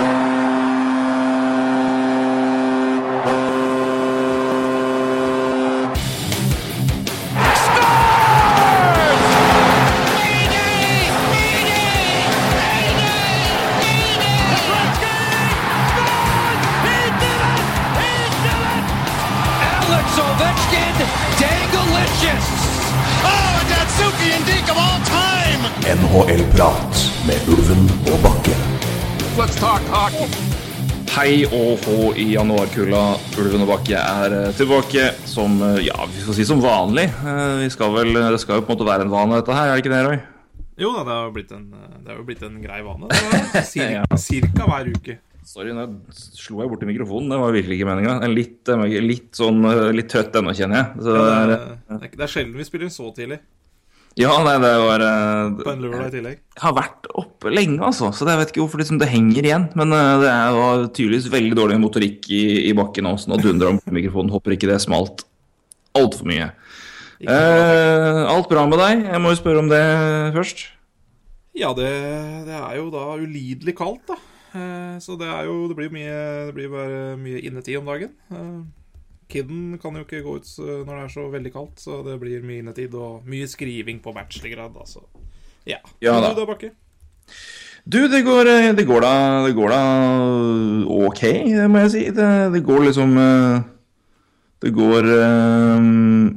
Alex Hei og hå i januarkulda. Ulven og Bakke er eh, tilbake som eh, ja, vi skal si som vanlig. Eh, Vi skal vel, det skal jo på en måte være en vane, dette her, er det ikke det, Roy? Jo da, det har jo blitt en, det har jo blitt en grei vane. Det cirka, Ja. cirka hver uke. Sorry, nå slo jeg borti mikrofonen. Det var virkelig ikke meninga. Litt, litt sånn litt trøtt ennå, kjenner jeg. Det, er, det, er, det er sjelden vi spiller så tidlig. Ja, nei, det var eh, På en lørdag i tillegg. Jeg har vært oppe lenge, altså. Så det, jeg vet ikke hvorfor liksom, det henger igjen. Men eh, det er jo tydeligvis veldig dårlig motorikk i, i bakken nå, så nå dundrer om mikrofonen. hopper ikke det smalt altfor mye. Eh, alt bra med deg? Jeg må jo spørre om det først. Ja, det, det er jo da ulidelig kaldt, da. Eh, Så det er jo Det blir mye Det blir bare mye innetid om dagen. Eh, Kidden kan jo ikke gå ut eh, når det er så veldig kaldt, så det blir mye innetid og mye skriving på bachelorgrad. Altså. Ja. Ja da. Du da, Bakke? Du, det går, eh, det går da Det går da ok, må jeg si. Det, det går liksom eh, Det går um,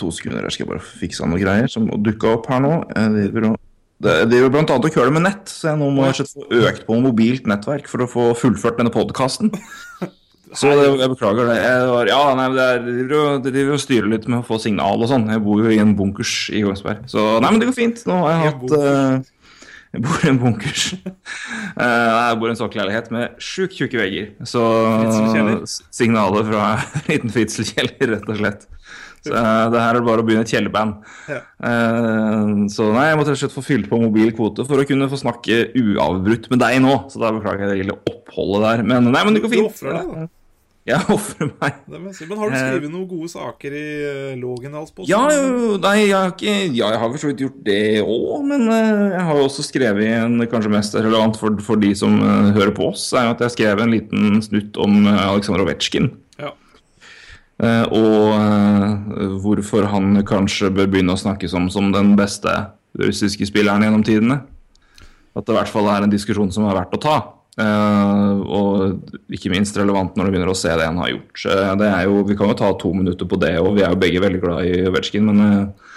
To sekunder, her skal jeg bare fikse noen greier som dukka opp her nå. Jeg driver og det det driver blant annet å køle med nett, så jeg nå må jeg få økt på mobilt nettverk for å få fullført denne podkasten. Så det, jeg beklager det. Jeg var, ja, nei, det er, de driver og- styrer litt med å få signal og sånn. Jeg bor jo i en bunkers i Kongsberg. Så nei, men det går fint. Nå har jeg hatt eh, Jeg bor i en bunkers. Eh, jeg bor i en sokkelleilighet med sjukt tjukke vegger. Så signalet fra en liten fritselkjeller, rett og slett. Så eh, det her er bare å begynne et kjellerband. Ja. Så nei, jeg måtte rett og slett få fylt på mobil kvote for å kunne få snakke uavbrutt med deg nå. Så da beklager jeg det lille oppholdet der. Men nei, men det går Du fint. ofrer deg, da. Jeg ofrer meg. Men har du skrevet noen gode saker i uh, Lågendalsposten? Ja, jo, nei, jeg har ikke Ja, jeg har for så vidt gjort det òg, men eh, jeg har også skrevet en kanskje mest relevant for, for de som eh, hører på oss, er jo at jeg skrev en liten snutt om Aleksandr Ovetsjkin. Ja. Eh, og eh, hvorfor han kanskje bør begynne å snakke om som den beste russiske spilleren gjennom tidene. At det i hvert fall er en diskusjon som er verdt å ta. Eh, og ikke minst relevant når du begynner å se det han har gjort. Uh, det er jo, vi kan jo ta to minutter på det, og vi er jo begge veldig glad i Ovetsjkin, men uh,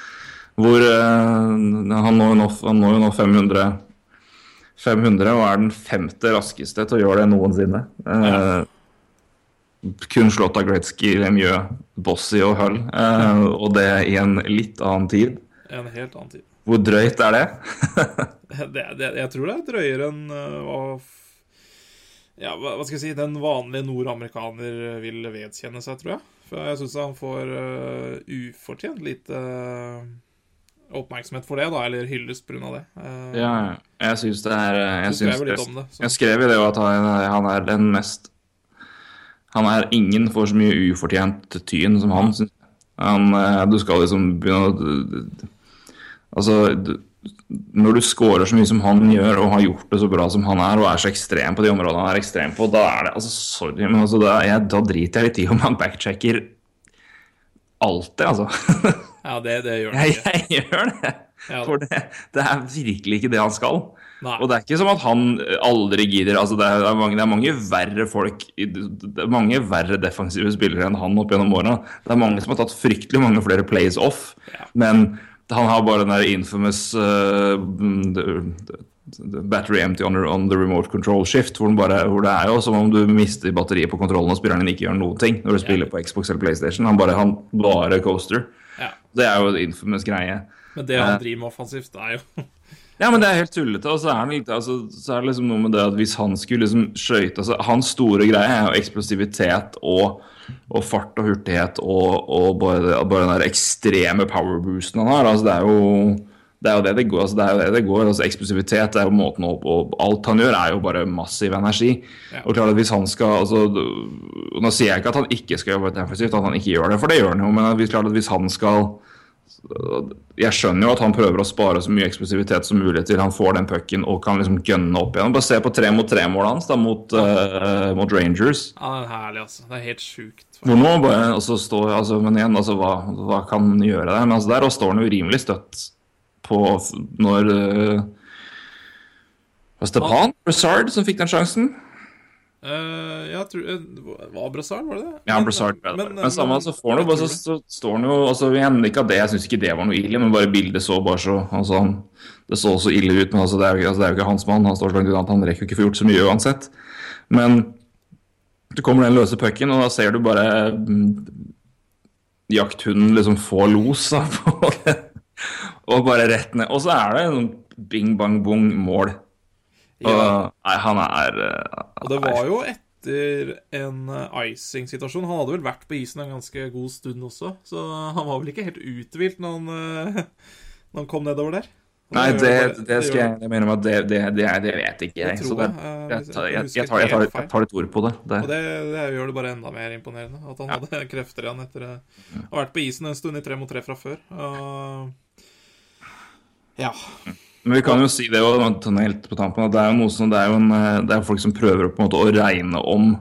hvor han, når nå, han når jo nå 500 500 og er den femte raskeste til å gjøre det noensinne. Ja. kun slått av Gretzky, Lemieux, Bossy og Hull. Ja. og det i en litt annen tid. En helt annen tid. Hvor drøyt er det? Det, det, jeg tror det er drøyere enn uh, hva Ja, hva, skal jeg si Den vanlige nordamerikaner vil vedkjenne seg, tror jeg. For jeg syns han får uh, ufortjent lite uh, oppmerksomhet for det, da, eller hyllest pga. det. Uh, Ja, jeg syns det er eh, Jeg, skrev det, det, jeg skrev i det at han, han er den mest Han er ingen får så mye ufortjent tyn som han, syns jeg. Han, eh, du skal liksom begynne å Altså Når du scorer så mye som han gjør, og har gjort det så bra som han er, og er så ekstrem på de områdene han er ekstrem på, da er det altså Sorry, men altså, da, jeg, da driter jeg litt i om han backchecker alltid, altså. Ja, det, det gjør han Jeg, ikke. jeg gjør det. Ja. For det, det er virkelig ikke det han skal. Nei. Og det er ikke som at han aldri gidder. Altså, det, er, det, er mange, det er mange verre folk Det er mange verre defensive spillere enn han opp gjennom åra. Det er mange som har tatt fryktelig mange flere plays off, Ja. men han har bare den der infamous uh, battery empty on the, on the remote control shift, hvor, bare, hvor det er jo som om du mister batteriet på kontrollen og spilleren din ikke gjør noen ting når du spiller på Xbox eller PlayStation. Han bare, han bare coaster. Ja. Det er jo en infamous greie. Men det han driver med offensivt, er jo Ja, men det er helt tullete. Og så er, det altså, så er det liksom noe med det at hvis han skulle liksom skøyte altså, Hans store greie er jo eksplosivitet og, og fart og hurtighet og, og bare, bare den der ekstreme powerboosten han har. Altså, det er jo det er jo det det går. Altså, det er jo det det går. Altså, eksplosivitet er jo måten å og Alt han gjør, er jo bare massiv energi. Ja. Og klart at hvis han skal altså, Nå sier jeg ikke at han ikke skal jobbe defensivt, at han ikke gjør det, for det gjør han jo. Men hvis, klart at hvis han skal Jeg skjønner jo at han prøver å spare så mye eksplosivitet som mulig til han får den pucken og kan liksom gønne opp igjen. Bare se på tre mot tre-målet hans da mot, uh, mot Rangers. Ja, det er herlig, altså. Det er helt sjukt. Hvor nå bare altså, stå, altså, Men igjen, altså, hva, hva kan han gjøre der? Men altså, der står han jo rimelig støtt på når uh, Stepan Broussard som fikk den sjansen. Eh, jeg tror eh, Var Brassard, var det det? Ja, Men- Broussard men- Men, samme, så får han jo bare så, står han jo altså, igjen, Ikke at det, jeg syns ikke det var noe ille, men bare bildet så bare så altså, han, Det så så ille ut, men altså, det, er altså, det er jo ikke hans mann. Han står så langt unna at han rekker jo ikke få gjort så mye uansett. Men så kommer den løse pucken, og da ser du bare mm, jakthunden liksom få los da, på det. Og bare rett ned. Og så er det en sånn bing bang bong mål. Og, Nei, han er uh, Og det var jo etter en eh, icing-situasjon. Han hadde vel vært på isen en ganske god stund også, så han var vel ikke helt uthvilt når han, eh, når han kom nedover der. Nei, det, det skal jeg jeg mener at det, det, det, det vet ikke jeg. Så det, jeg, tar- jeg jeg, tar, jeg, tar, helt feil. jeg tar litt ord på det. det. Og det, det gjør det bare enda mer imponerende. At han hadde krefter igjen etter å ha vært på isen en stund i tre mot tre fra før. Og... Ja. Men vi kan jo si det jo, sånn helt på tampen, at det er jo noe som, det er jo en, eh, det er folk som prøver på en måte å regne om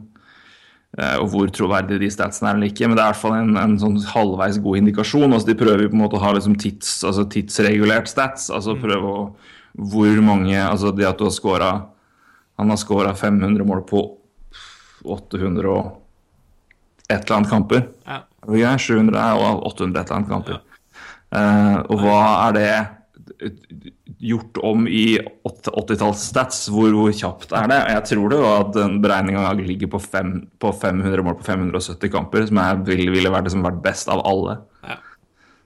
eh, og hvor troverdige de statsene er eller ikke. Men det er i hvert fall en, en sånn halvveis god indikasjon. altså De prøver på en måte å ha liksom tids, altså tidsregulert stats. altså prøve å hvor mange altså Det at du har scora Han har scora 500 mål på 800 og et eller annet kamper. ja. Er det ikke? 700 og 800 et eller annet kamper. Eh, og hva er det gjort om i 80-tallsstats? Hvor, hvor kjapt er det? Jeg tror det var at den beregninga ligger på, fem, på 500 mål på 570 kamper, som jeg ville, ville vært, vært best av alle. Ja.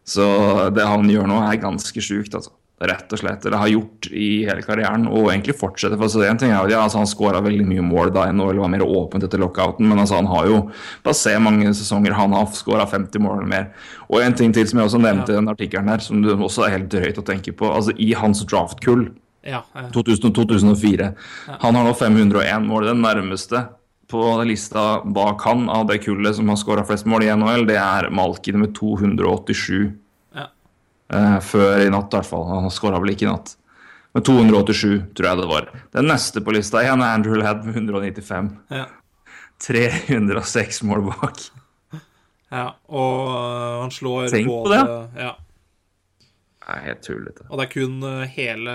Så det han gjør nå, er ganske sjukt, altså. Rett og slett. Eller har gjort i hele karrieren, og egentlig fortsetter. For altså, en ting er jo, ja, altså, Han skåra veldig mye mål da NHL var mer åpent etter lockouten, men altså, han har jo Bare se mange sesonger han har skåra 50 mål eller mer. Og en ting til som jeg også nevnte i den artikkelen her, som det også er helt drøyt å tenke på. altså I hans draftkull ja. ja. 2000 2004. Han har nå 501 mål. Den nærmeste på lista bak han av det kullet som har skåra flest mål i NHL, det er Malkin med 287 Ja. Eh, før i natt, i hvert fall. Han skåra vel ikke i natt. Men 287, tror jeg det var. Den neste på lista igjen er Andrew Ladd med 195. ja. 306 mål bak. ja. Og øh, han slår Tenk på det. Ja. Nei, helt tullete. Og det er kun øh, hele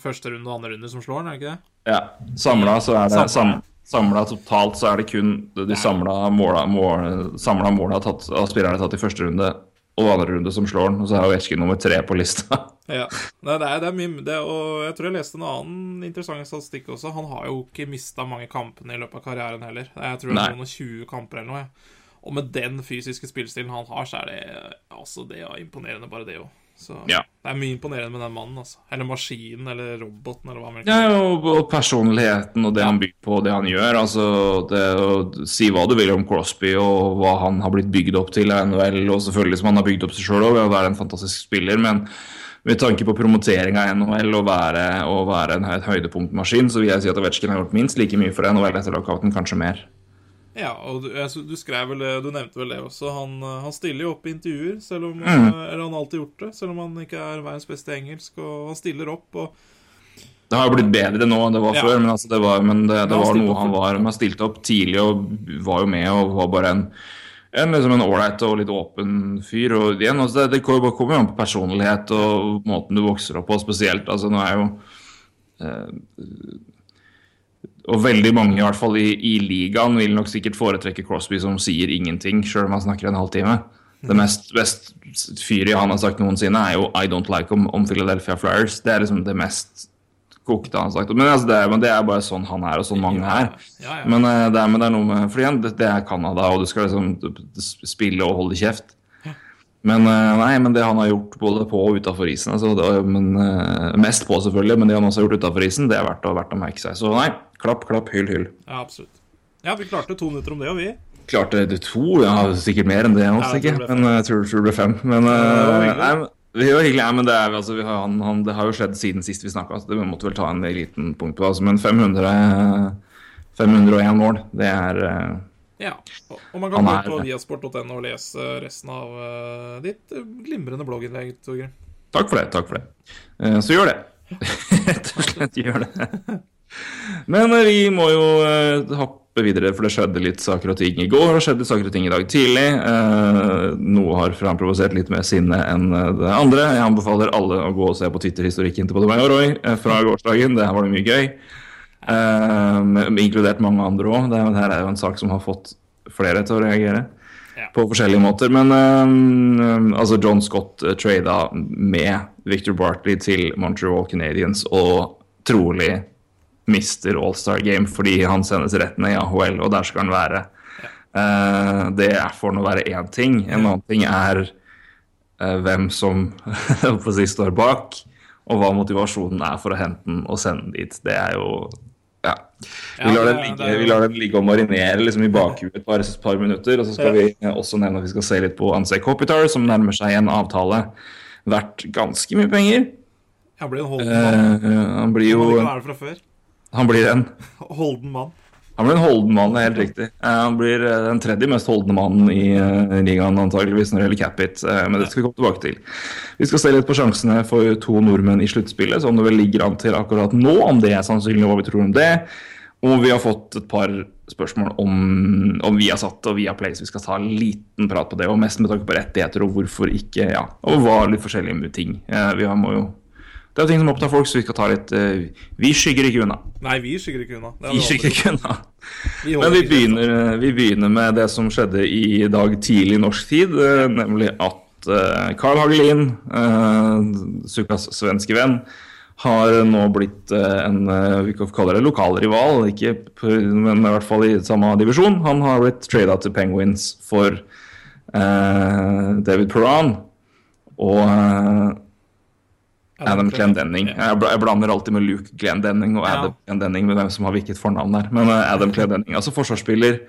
første runde og andre runde som slår den, er det ikke det? Ja. Samla så er det Samlet. sam, Samla totalt så er det kun de samla måla, mål, samlet måla tatt, av spillerne tatt i første runde og andre runde som slår den. Og så er jo Eskil nummer tre på lista. Ja. Nei, det er, det er mye det, Og jeg tror jeg leste en annen interessant statistikk også. Han har jo ikke mista mange kampene i løpet av karrieren heller. Jeg tror det er noen 20 kamper eller noe. Og med den fysiske spillestilen han har, så er det altså det er imponerende, bare det òg. Så Ja. det er mye imponerende med den mannen, altså. Eller maskinen, eller roboten, eller hva man Ja, og, og personligheten og det han byr på, og det han gjør. altså det Si hva du vil om Crosby og hva han har blitt bygd opp til i NHL, og selvfølgelig som han har bygd opp seg sjøl òg, ved å være en fantastisk spiller. men med tanke på promotering av NHL og være, være en høy- høydepunktmaskin, så vil jeg si at Ovetsjkin har gjort minst like mye for NHL etter lockouten, kanskje mer. Ja, og du, jeg, du skrev vel du nevnte vel det også. Han, eh, han stiller jo opp i intervjuer, selv om Mm. eh, Eller han alltid gjort det, selv om han ikke er verdens beste i engelsk. Og han stiller opp, og Det har jo blitt bedre nå enn det var Ja. før, men, altså det, var, men det, det var noe han var Han stilte opp tidlig og var jo med og var bare en en liksom en ålreit og litt åpen fyr. og igjen, altså Det, det kommer jo an på personlighet og måten du vokser opp på, spesielt. altså Nå er jo eh, Og veldig mange, i hvert fall i, i ligaen, vil nok sikkert foretrekke Crosby som sier ingenting, sjøl om han snakker en halvtime. Det mest best fyret han har sagt noensinne, er jo 'I don't like' om, om Philadelphia Flyers. Det er liksom det mest kokte han har sagt. Men, altså, det, er, men det er bare sånn han er, og sånn mange er. Ja, ja. Men eh, det er, men det er noe med For igjen, det, det er Canada, og du skal liksom spille og holde kjeft. Men eh, nei, men det han har gjort både på og utafor isen altså, det, men, eh, Mest på, selvfølgelig, men det han også har gjort utafor isen, det er verdt å, verdt å merke seg. Så nei, klapp, klapp, hyll, hyll. Ja, absolutt. Ja, vi klarte to minutter om det, og vi. Klarte det to, ja, sikkert mer enn det også, Ja, jeg Men jeg tror, tror det ble fem. Men, var eh, nei, men det var hyggelig, ja, men det, er, altså, vi har, han, han, det har jo skjedd siden sist vi snakka, så det måtte vel ta en liten punkt på det. Altså, men 500, 501 mål, det er, eh, Ja. Og man kan gå på viasport.no og lese resten av uh, ditt eh, glimrende blogginnlegg, Torgrim. Takk for det. takk for det. Uh, Så gjør det. Rett og slett gjør det. Men eh, vi må jo eh, hoppe videre, for det skjedde litt saker og ting i går. Og skjedde saker og ting i dag tidlig. Eh, Noe har framprovosert litt mer sinne enn det andre. Jeg anbefaler alle å gå og se på Twitter-historikken til både meg og Roy fra gårsdagen. Der var det mye gøy. Inkludert mange andre òg. Det her er jo en sak som har fått flere til å reagere på forskjellige måter. Men um, altså John Scott uh, trada med Victor Bartley til Montreal Canadiens og trolig mister All-Star Game fordi han sendes rett ned i AHL, og der skal han være. Uh, det får nå være én ting. En annen ting er uh, hvem som si, står bak, og hva motivasjonen er for å hente den og sende den dit. Det er jo ja. Vi lar, den ligge, jo- vi lar den ligge og marinere liksom, i bakhuet et par, par minutter. Og så skal vi eh, også nevne at vi skal se litt på Ansek Kopitar, som nærmer seg en avtale verdt ganske mye penger. Han blir en holden mann. Eh, han blir jo Han ikke det fra før. Han blir en Holden mann. han blir en holden mann, det er helt riktig. Eh, han blir eh, den tredje mest holdende mannen i eh, ligaen antageligvis når det gjelder cap hit, eh, men det skal vi komme tilbake til. Vi skal se litt på sjansene for to nordmenn i sluttspillet, som det vel ligger an til akkurat nå, om det er sannsynlig, hva vi tror om det. Og vi har fått et par spørsmål om, om Viasat og Viaplay, så vi skal ta en liten prat på det, og mest med tanke på rettigheter og hvorfor ikke, ja, og hva litt forskjellige ting. Vi har, må jo det er ting som opptar folk, så vi skal ta litt uh, Vi skygger ikke unna. Nei, vi skygger ikke unna. Vi skygger ikke unna. Vi Men vi begynner, vi begynner med det som skjedde i dag tidlig norsk tid, uh, nemlig at eh, Carl Hagelin, uh, Sukas svenske venn, har nå blitt eh, en eh, vi kan kalle det lokal rival, ikke, men i hvert fall i samme divisjon. Han har blitt trada til Penguins for eh, David Perron og eh, Adam Clendenning. Ja. Jeg bl- jeg blander alltid med Luke Glendenning og Ja. Adam Glendenning med hvem som har hvilket fornavn der. Men eh, Adam Clendenning, altså forsvarsspiller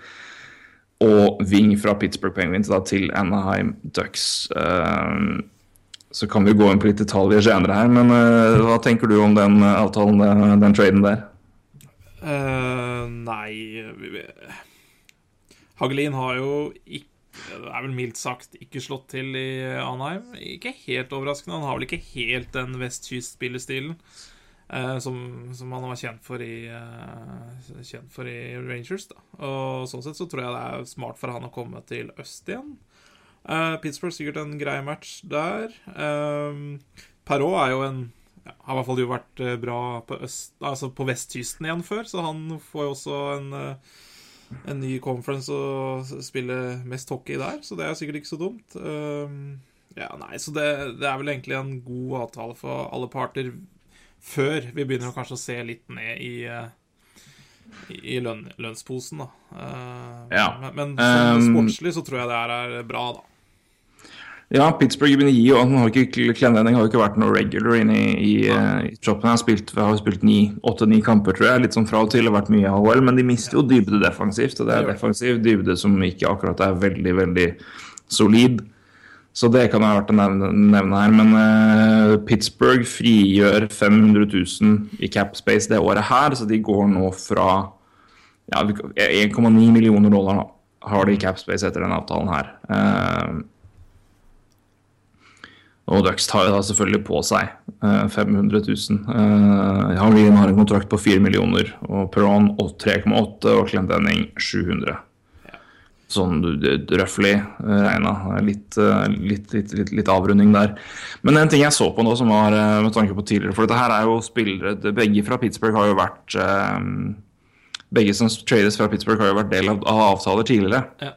og wing fra Pittsburgh Penguins da, til Anaheim Ducks. Eh, så kan vi gå inn på litt detaljer senere her, men eh, hva tenker du om den eh, avtalen, den, den traden der? Uh, nei Hagelin har jo ikke Det er vel mildt sagt ikke slått til i Anheim. Ikke helt overraskende. Han har vel ikke helt den vestkystspillestilen eh, som, som han var kjent for i eh, Kjent for i Rangers. da Og Sånn sett så tror jeg det er smart for han å komme til øst igjen. Eh, Pittsburgh sikkert en grei match der. Eh, Perrault er jo en ja, har i hvert fall jo vært eh, bra på, øst, altså på vestkysten igjen før, så han får jo også en, eh, en ny conference å spille mest hockey der, så det er sikkert ikke så dumt. Um, ja, nei, så det, det er vel egentlig en god avtale for alle parter før vi begynner kanskje å se litt ned i eh, i lønn, lønnsposen, da. Eh, Ja. Men, men Um, sportslig så tror jeg det her er bra, da. Ja, Pittsburgh begynner å gi, og han har ikke, Glendenning har jo ikke vært noe regular inne i, i, eh, i troppen. Han har spilt, har spilt åtte-ni kamper, tror jeg, litt sånn fra og til, har vært mye i AHL, men de mister jo dybde defensivt. Og det er Det defensiv dybde som ikke akkurat er veldig, veldig solid. Så det kan jeg ha vært å nevne, nevne her. Men uh, Pittsburgh frigjør 500 000 i cap space det året her, så de går nå fra ja, 1,9 millioner dollar har de i cap space etter denne avtalen her. Eh, og Ducks tar jo da selvfølgelig på seg eh, 500 000. Han har en kontrakt på 4 millioner, og Perron 3,8 og Clendenning 700. Sånn røftlig uh, regna. Litt, eh, litt, litt, litt, litt avrunding der. Men en ting jeg så på nå som var eh, med tanke på tidligere For dette her er jo spillere Begge fra Pittsburgh har jo vært eh, Begge som trades fra Pittsburgh har jo vært del av avtaler tidligere. Ja.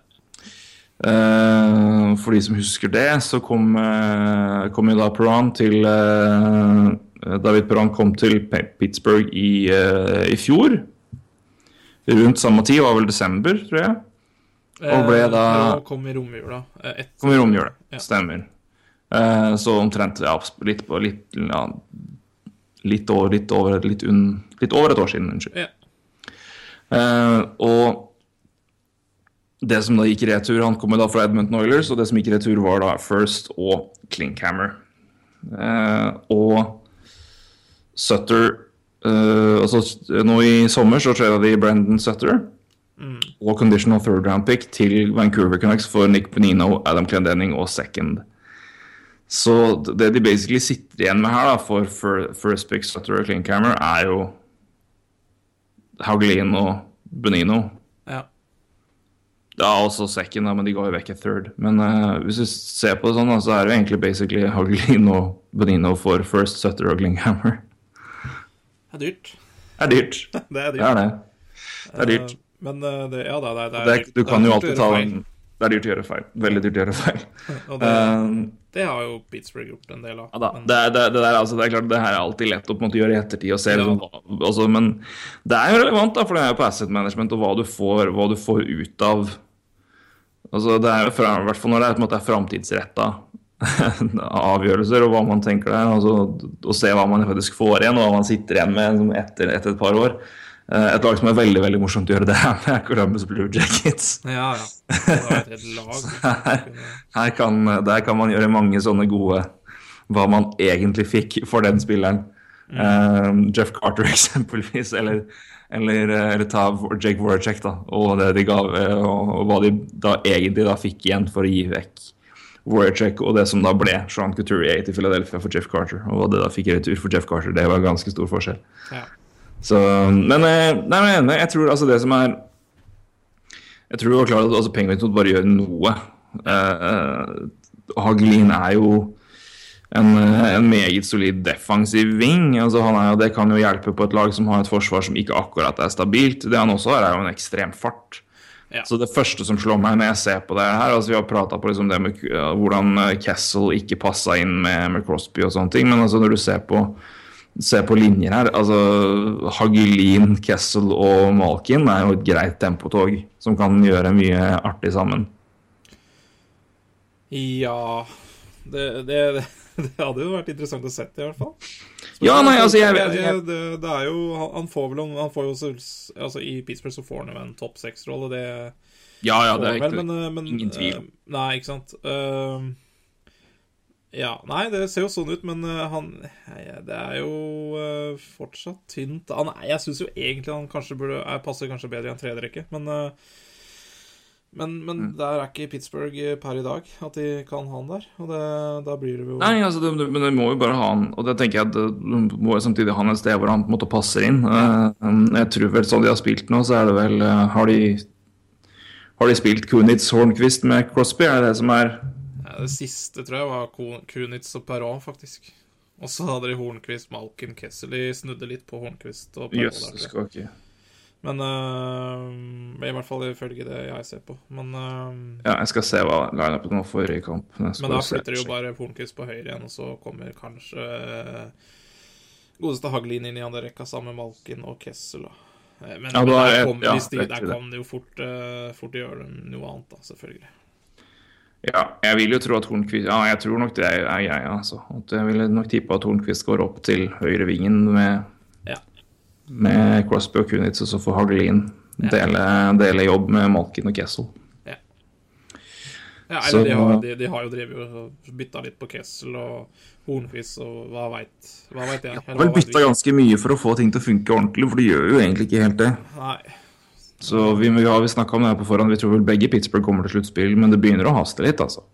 Eh, for de som husker det, så kom, eh, kom jo da Perron til eh, David Perron kom til Pittsburgh i, i fjor. Rundt samme tid, var vel desember, tror jeg. Og ble da- og kom i romjula. et- Kom i romjula. Stemmer. Eh, så omtrent ja, litt, på, litt, ja, litt, over, litt, over, litt, un, litt over et år siden. Unnskyld. Ja. Og det som da gikk retur, han kom jo da fra Edmonton Oilers, og det som gikk retur, var da First og Klinkhammer. Eh, og Sutter eh, altså Nå i sommer så trada de Brendan Sutter og conditional third round pick til Vancouver Canucks for Nick Benino, Adam Clendenning og second. Så det de basically sitter igjen med her da, for fir- first pick, Sutter og Klinkhammer, er jo Hauglin og Benino. Ja. Også second, men de ga jo vekk et third. Men uh, hvis du ser på det sånn, så er det jo egentlig basically Hagelin og Benino for first, Sutter og Glinghammer. Det er dyrt. Det er dyrt. Det er dyrt. Det er det. Det er dyrt. Eh, Men eh, det, ja, det, er- det, er Det, er du kan jo alltid ta feil. en Det er dyrt å gjøre feil. Veldig dyrt å gjøre feil. Og det, har jo Pittsburgh gjort en del av. ja, Det, er- det, det, der, altså, det er klart det her er alltid lett å måte gjøre i ettertid. og se Ja. hva- altså, Men det er jo relevant, da, for det er jo på asset management og hva du får, hva du får ut av altså, Det er jo fra, I hvert fall når det er, på en måte er framtidsretta avgjørelser, og hva man tenker der. Altså, og se hva man faktisk får igjen, og hva man sitter igjen med liksom, etter, etter et par år. Eh, Et lag som er veldig veldig morsomt å gjøre det her med, Columbus Blue Jackets. Ja, ja. Det et lag. som Her kan, der kan man gjøre mange sånne gode hva man egentlig fikk for den spilleren. Eh, Jeff Carter eksempelvis, eller, eller, eh, eller ta Jake Voracek, da, og det de ga, og, og hva de da egentlig da fikk igjen for å gi vekk Voracek, og det som da ble Sean Couturier til Philadelphia for Jeff Carter, og hva det da fikk i retur for Jeff Carter, det var ganske stor forskjell. Ja. Så, men eh, nei, men jeg tror altså det som er Jeg tror du var klart at altså, Penguins bare gjøre noe. Eh, Hagelin er jo en, en meget solid defensiv wing. Altså, han er, det kan jo hjelpe på et lag som har et forsvar som ikke akkurat er stabilt. Det han også har, er jo en ekstrem fart. Ja. Så det første som slår meg når jeg ser på det her altså Vi har prata på liksom det med uh, hvordan Kessel ikke passa inn med, med Crosby og sånne ting, men altså når du ser på Se på linjer her. altså Hagelin, Kessel og Malkin er jo et greit tempotog som kan gjøre mye artig sammen. Ja det, det, det, hadde jo vært interessant å sette, i hvert fall. Ja, nei, altså, jeg- det, jeg- det, det er jo Han får vel Han får jo Altså, I Pittsburgh så får han jo en topp seks-rolle, det Ja, ja, det er ikke, vel, men, eh, men ingen tvil. eh, Nei, ikke sant. Eh, ja, nei, det ser jo sånn ut, men eh, han Det er jo eh, fortsatt tynt. Han, er- jeg syns jo egentlig han kanskje burde er, passer kanskje bedre i en tredjerekke, men eh, men, men Mm. der er ikke Pittsburgh per i dag, at de kan ha han der. Og det, da blir det jo Nei, altså, det, men det må jo bare ha han Og det tenker jeg at du må jo samtidig ha han et sted hvor han på en måte passer inn. Eh, jeg tror vel sånn de har spilt nå, så er det vel Har de har de spilt Kunitz Hornquist med Crosby? Er det det som er Det siste tror jeg var Kunitz og Perón faktisk. Og så hadde de Hornquist, Malkin, Kessel. De snudde litt på Hornquist og jeg. skal ikke Men uh, I hvert fall ifølge det jeg ser på. Men, uh, Ja, jeg skal se hva lineupen var forrige kamp. Jeg men da flytter de jo bare Hornquist på høyre igjen, og så kommer kanskje uh, godeste Hagelin inn i andre rekka sammen med Malkin og Kessel. Da. Men, Ja, men er- der, kom, ja, de, der kan det jo fort, fort gjøre noe annet, da, selvfølgelig. Ja, jeg vil jo tro at Hornquist Ja, jeg tror nok det er er jeg, altså. At jeg ville nok tippe at Hornquist går opp til høyrevingen med, Ja. med Crosby og Kunitz, og så får Hagelin dele, dele jobb med Malkin og Kessel. Ja, eller de har, de, de har jo drevet og bytta litt på Kessel og Hornquist og hva veit Hva veit jeg? Jeg Eller har vel bytta ganske mye for å få ting til å funke ordentlig, for de gjør jo egentlig ikke helt det. Nei. Så vi, vi har snakka om det her på forhånd, vi tror vel begge Pittsburgh kommer til sluttspill, men det begynner å haste litt, altså.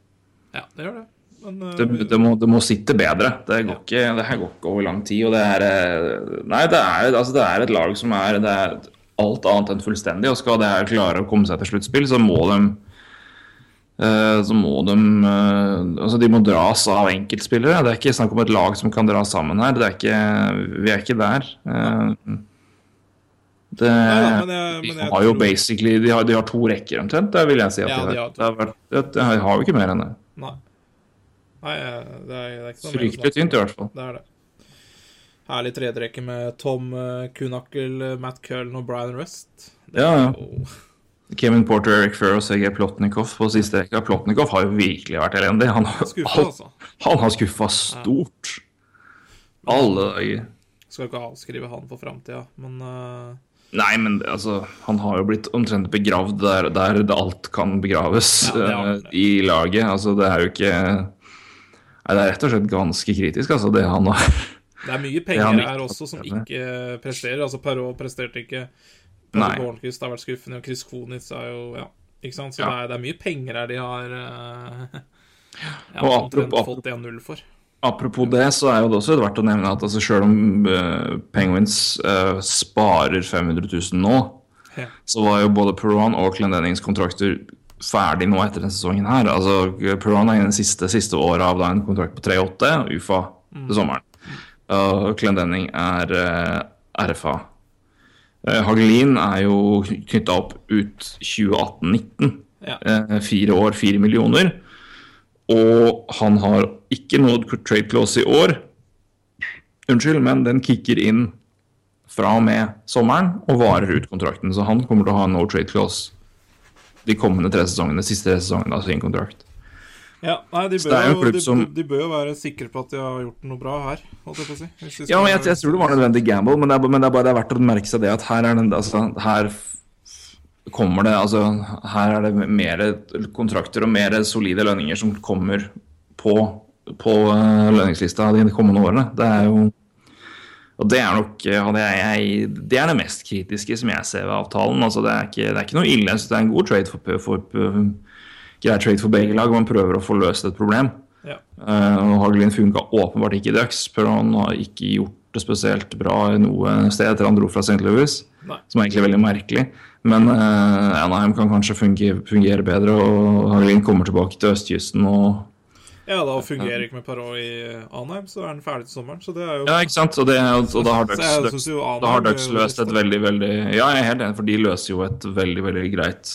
Ja, det gjør det. Men uh, Det, det, må, det må sitte bedre. Det, går ikke, det her går ikke over lang tid. Og det er eh, Nei, det er, altså, det er et lag som er, det er alt annet enn fullstendig. Og skal det her klare å komme seg til sluttspill, så må de eh, så må de eh, Altså, de må dras av enkeltspillere. Det er ikke snakk om et lag som kan dra sammen her. Det er ikke, vi er ikke der. Eh, det, Neida, men jeg- men de har jo tror- basically De har, de har to rekker omtrent, det vil jeg si. At Ja, de, de har. Det, har vært, det, det har jo ikke mer enn det. Nei. Nei, eh, det er, er ikke noe Fryktelig tynt, i hvert fall. Det er det. Herlig tredjerekke med Tom eh, Kunakel, eh, Matt Cullen og Brian Rust. Det Ja, ja. jo- Kevin Porter, Eric Furr og CG Plotnikov på siste rekka. Plotnikov har jo virkelig vært elendig. Han har, Skuffa, altså. han har skuffa stort. Alle dager. Skal ikke avskrive han for framtida, men eh, Nei, men altså, han har jo blitt omtrent begravd der, der det alt kan begraves Ja, eh, i laget. Altså, det er jo ikke Nei, det er rett og slett ganske kritisk, altså, det han har det er mye penger her også som ikke presterer. Altså Perrault presterte ikke. Pavel Hornquist har vært skuffende, og Chris Konitz er jo Ja, ikke sant? Så Ja. det, er, det er mye penger her de har uh, ja, Og apropos- fått 1-0 for. Apropos det, så er jo det også verdt å nevne at altså, selv om uh, Penguins uh, sparer 500 000 nå, Ja. så var jo både Perron og Clendennings kontrakter ferdig nå etter denne sesongen her. Altså, Perron er i den siste, siste året av da en kontrakt på 3,8, UFA til sommeren. Og Clendenning er eh, RFA. Uh, Hagelin er jo knytta opp ut 2018-19. Ja. Fire år, fire millioner. Og han har ikke nådd trade clause i år. Unnskyld, men den kicker inn fra og med sommeren og varer ut kontrakten. Så han kommer til å ha no trade clause de kommende tre sesongene, siste tre sesongene av sin kontrakt. Ja, nei, de bør, jo de, som- de bør jo være sikre på at de har gjort noe bra her, holdt jeg på å si. Ja, men jeg, jeg tror det var nødvendig gamble, men det er, men det er bare det er verdt å merke seg det at her er den, altså, her kommer det altså, Her er det mer kontrakter og mer solide lønninger som kommer på, på eh, lønningslista de kommende årene. Det er jo og det er nok det, er, jeg, det er det mest kritiske som jeg ser ved avtalen. Altså, det, er ikke, det er ikke noe ille. Så det er en god trade for, for, grei trade for begge lag. Man prøver å få løst et problem. Ja. Uh, Hagelin funka åpenbart ikke i Ducks. Han har ikke gjort det spesielt bra i noe sted etter han dro fra St. Louis, Nei. som er egentlig veldig merkelig. Men eh, Anaheim kan kanskje fungere, fungere bedre, og Hagelin kommer tilbake til østkysten og Ja, da fungerer ikke med Parot i Anheim, så er den ferdig til sommeren. Så det er jo Ja, ikke sant? Og, det, og, og da har Ducks, da har Ducks løst et veldig, veldig Ja, jeg er helt enig, for de løser jo et veldig, veldig greit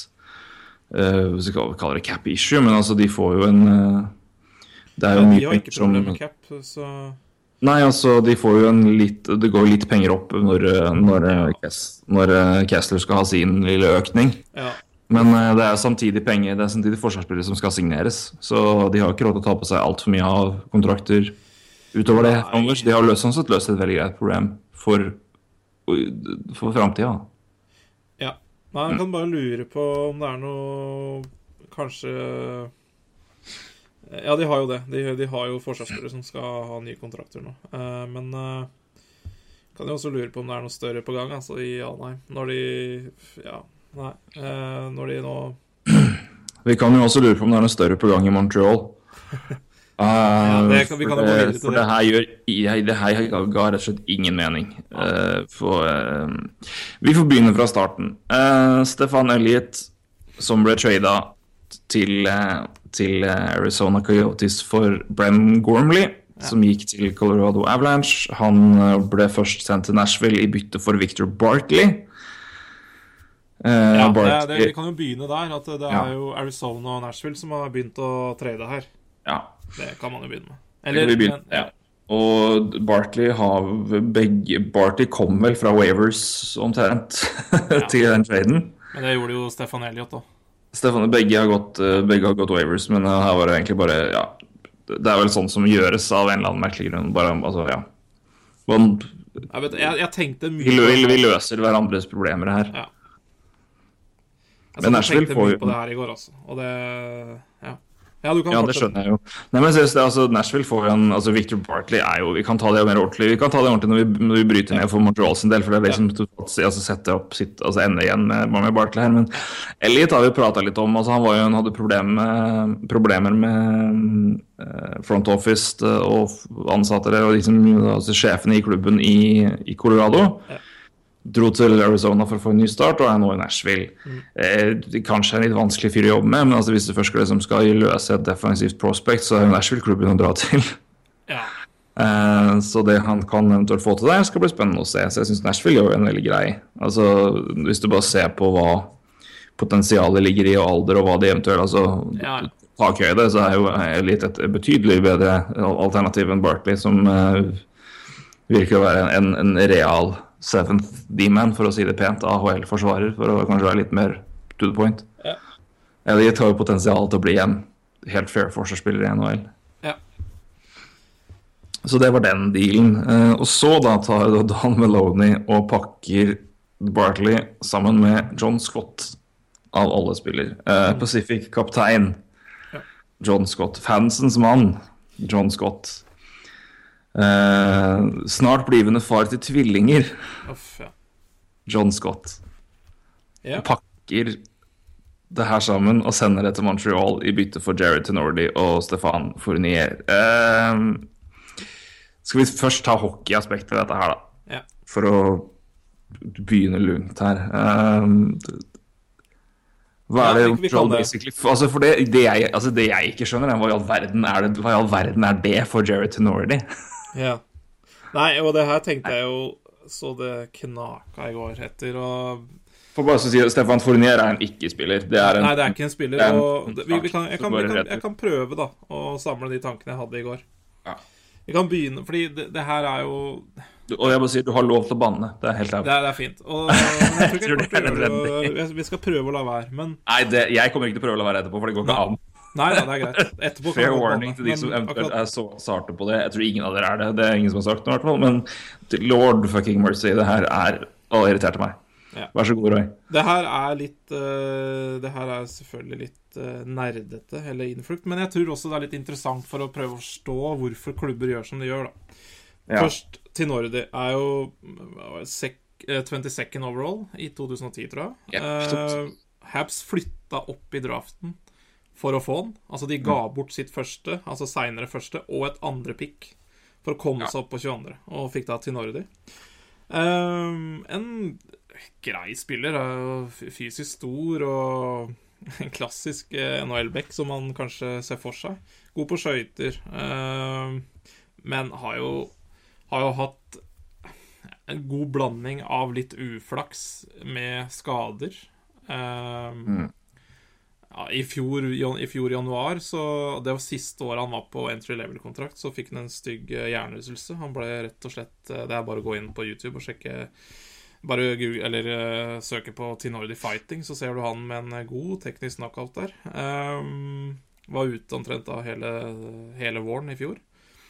uh, Hvis vi kaller det cap issue, men altså, de får jo en uh, Det er jo ja, De har ikke problemer med cap, så Nei, altså, de får jo en litt Det går litt penger opp når, når, når Kessler skal ha sin lille økning. ja. Men uh, det er samtidig penger, det er samtidig forsvarsspillere som skal signeres. Så de har ikke råd til å ta på seg altfor mye av kontrakter utover det. Nei. de har løst, sånn sett løst et veldig greit problem for, for framtida. ja. Nei, jeg kan bare lure på om det er noe Kanskje Ja, de har jo det. De, de har jo forsvarsspillere som skal ha nye kontrakter nå. Eh, men eh, kan jo også lure på om det er noe større på gang altså, i Alnheim. Når de Ja, nei. Eh, når de nå Vi kan jo også lure på om det er noe større på gang i Montreal. ja, det kan- vi kan jo gå videre til for det. her gjør Det her ga ga rett og slett ingen mening. Uh, for, uh, vi får begynne fra starten. Uh, Stefan Elliot, som ble trada til, uh, til uh, Arizona Coyotes for Brem Gormley, som gikk til Colorado Avalanche. Han uh, ble først sendt til Nashville i bytte for Victor Barkley. Uh, Ja, det, Barkley- det, vi kan jo begynne der. At det Ja. er jo Arizona og Nashville som har begynt å trade her. ja. Det kan man jo begynne med. Det begynne men, ja. Og Bartley, har begge Bartley kom vel fra Wavers omtrent til den traden. Men det gjorde jo Stefan Elliot òg. Stefan, begge har gått, eh, begge har gått waivers, men eh, her var det egentlig bare Ja. Det er vel sånn som gjøres av en eller annen merkelig grunn. Bare, altså, ja. Man, Jeg, vet, jeg, jeg tenkte mye vi, vi, løser hverandres problemer her. Ja. Jeg Men Nashville får jo Jeg tenkte mye på det her i går, altså. Og det Ja. Ja, du kan Ja, det skjønner jeg jo. Nei, men seriøst, det, er altså, Nashville får en altså Victor Barkley er jo Vi kan ta det mer ordentlig Vi kan ta det ordentlig når vi, når vi bryter ned for Montreal sin del, for det er det som totalt sett, altså, setter opp sitt altså ender igjen med, med Barkley her. Men Elliot har vi prata litt om. altså Han var jo, han hadde problemer med, problemer med eh, front office eh, og ansatte og liksom, altså, sjefene i klubben i, i Colorado. Dro til Arizona for å få en ny start og er nå i Nashville. Eh, kanskje en litt vanskelig fyr å jobbe med, men altså, hvis du først liksom, skal løse et defensivt prospect, så er Nashville-klubben å dra til. Ja. Eh, så det han kan eventuelt få til der, skal bli spennende å se. Så jeg syns Nashville gjør en veldig grei. Altså, hvis du bare ser på hva potensialet ligger i, og alder, og hva de eventuelt altså, Ja. Takhøyde, så er jo Elite et betydelig bedre alternativ enn Barkley, som eh, virker å være en, en real seventh D-man, for å si det pent, AHL-forsvarer, for å kanskje være litt mer to the point. Ja. Elliot har jo potensial til å bli en helt fair forsvarsspiller i NHL. Ja. Så det var den dealen. Eh, og så da tar da Don Meloney og pakker Barkley sammen med John Scott, av alle spiller. Eh, Pacific-kaptein John Scott. Fansens mann, John Scott. Eh, snart blivende far til tvillinger, Uff, ja. John Scott. Yeah. pakker det her sammen og sender det til Montreal i bytte for Jared Tenordi og Stefan Fournier. Ehm, skal vi først ta hockeyaspektet ved dette her, da? Yeah. For å begynne lungt her. Ehm, hva er det Ja, Montreal det. basically altså for det, det, jeg, altså det jeg ikke skjønner, er hva i all verden er det, all verden er det for Jared Tenordi? Ja. Nei, og det her tenkte jeg jo så det knaka i går etter, og For bare å si det, Stefan Fournier er en ikke-spiller. Det er en Nei, det er ikke en spiller. er en Og det- vi, vi kan, jeg, kan, vi kan, jeg kan prøve, da, å samle de tankene jeg hadde i går. Ja. Vi kan begynne, fordi det, det her er jo Og jeg bare sier, du har lov til å banne. Det er helt Det ærlig. er, det er fint. Og, jeg tror jeg tror det er prøve, Vi skal prøve å la være, men Nei, det, jeg kommer ikke til å prøve å la være etterpå, for det går ikke an. Nei da, det er greit. Etterpå Fair warning til de som eventuelt akkurat- er så sarte på det. Jeg tror ingen av dere er det. Det er ingen som har sagt noe, i hvert fall. Men lord fucking mercy, det her er det irriterte meg. Ja. Vær så god, Roy. Det her er litt uh, Det her er selvfølgelig litt uh, nerdete eller innflukt, men jeg tror også det er litt interessant for å prøve å forstå hvorfor klubber gjør som de gjør, da. Ja. Først til Nordi er jo sek, uh, 22nd overall i 2010, tror jeg. Yep. Eh, Habs flytta opp i draften for å få den. Altså, de ga Mm. bort sitt første, altså seinere første, og et andre pick for å komme seg opp på 22., og fikk da til Nordi. Um, en grei spiller. Er fysisk stor og en klassisk eh, NHL-back som man kanskje ser for seg. God på skøyter. Um, men har jo, har jo hatt en god blanding av litt uflaks med skader. Um, ja, i, fjor, I fjor januar, så det var siste året han var på entry level-kontrakt, så fikk han en stygg eh, hjernerystelse. Han ble rett og slett eh, Det er bare å gå inn på YouTube og sjekke Bare google, eller uh, søke på Tinordi Fighting, så ser du han med en god teknisk knockout der. Um, var ute omtrent da hele, hele våren i fjor.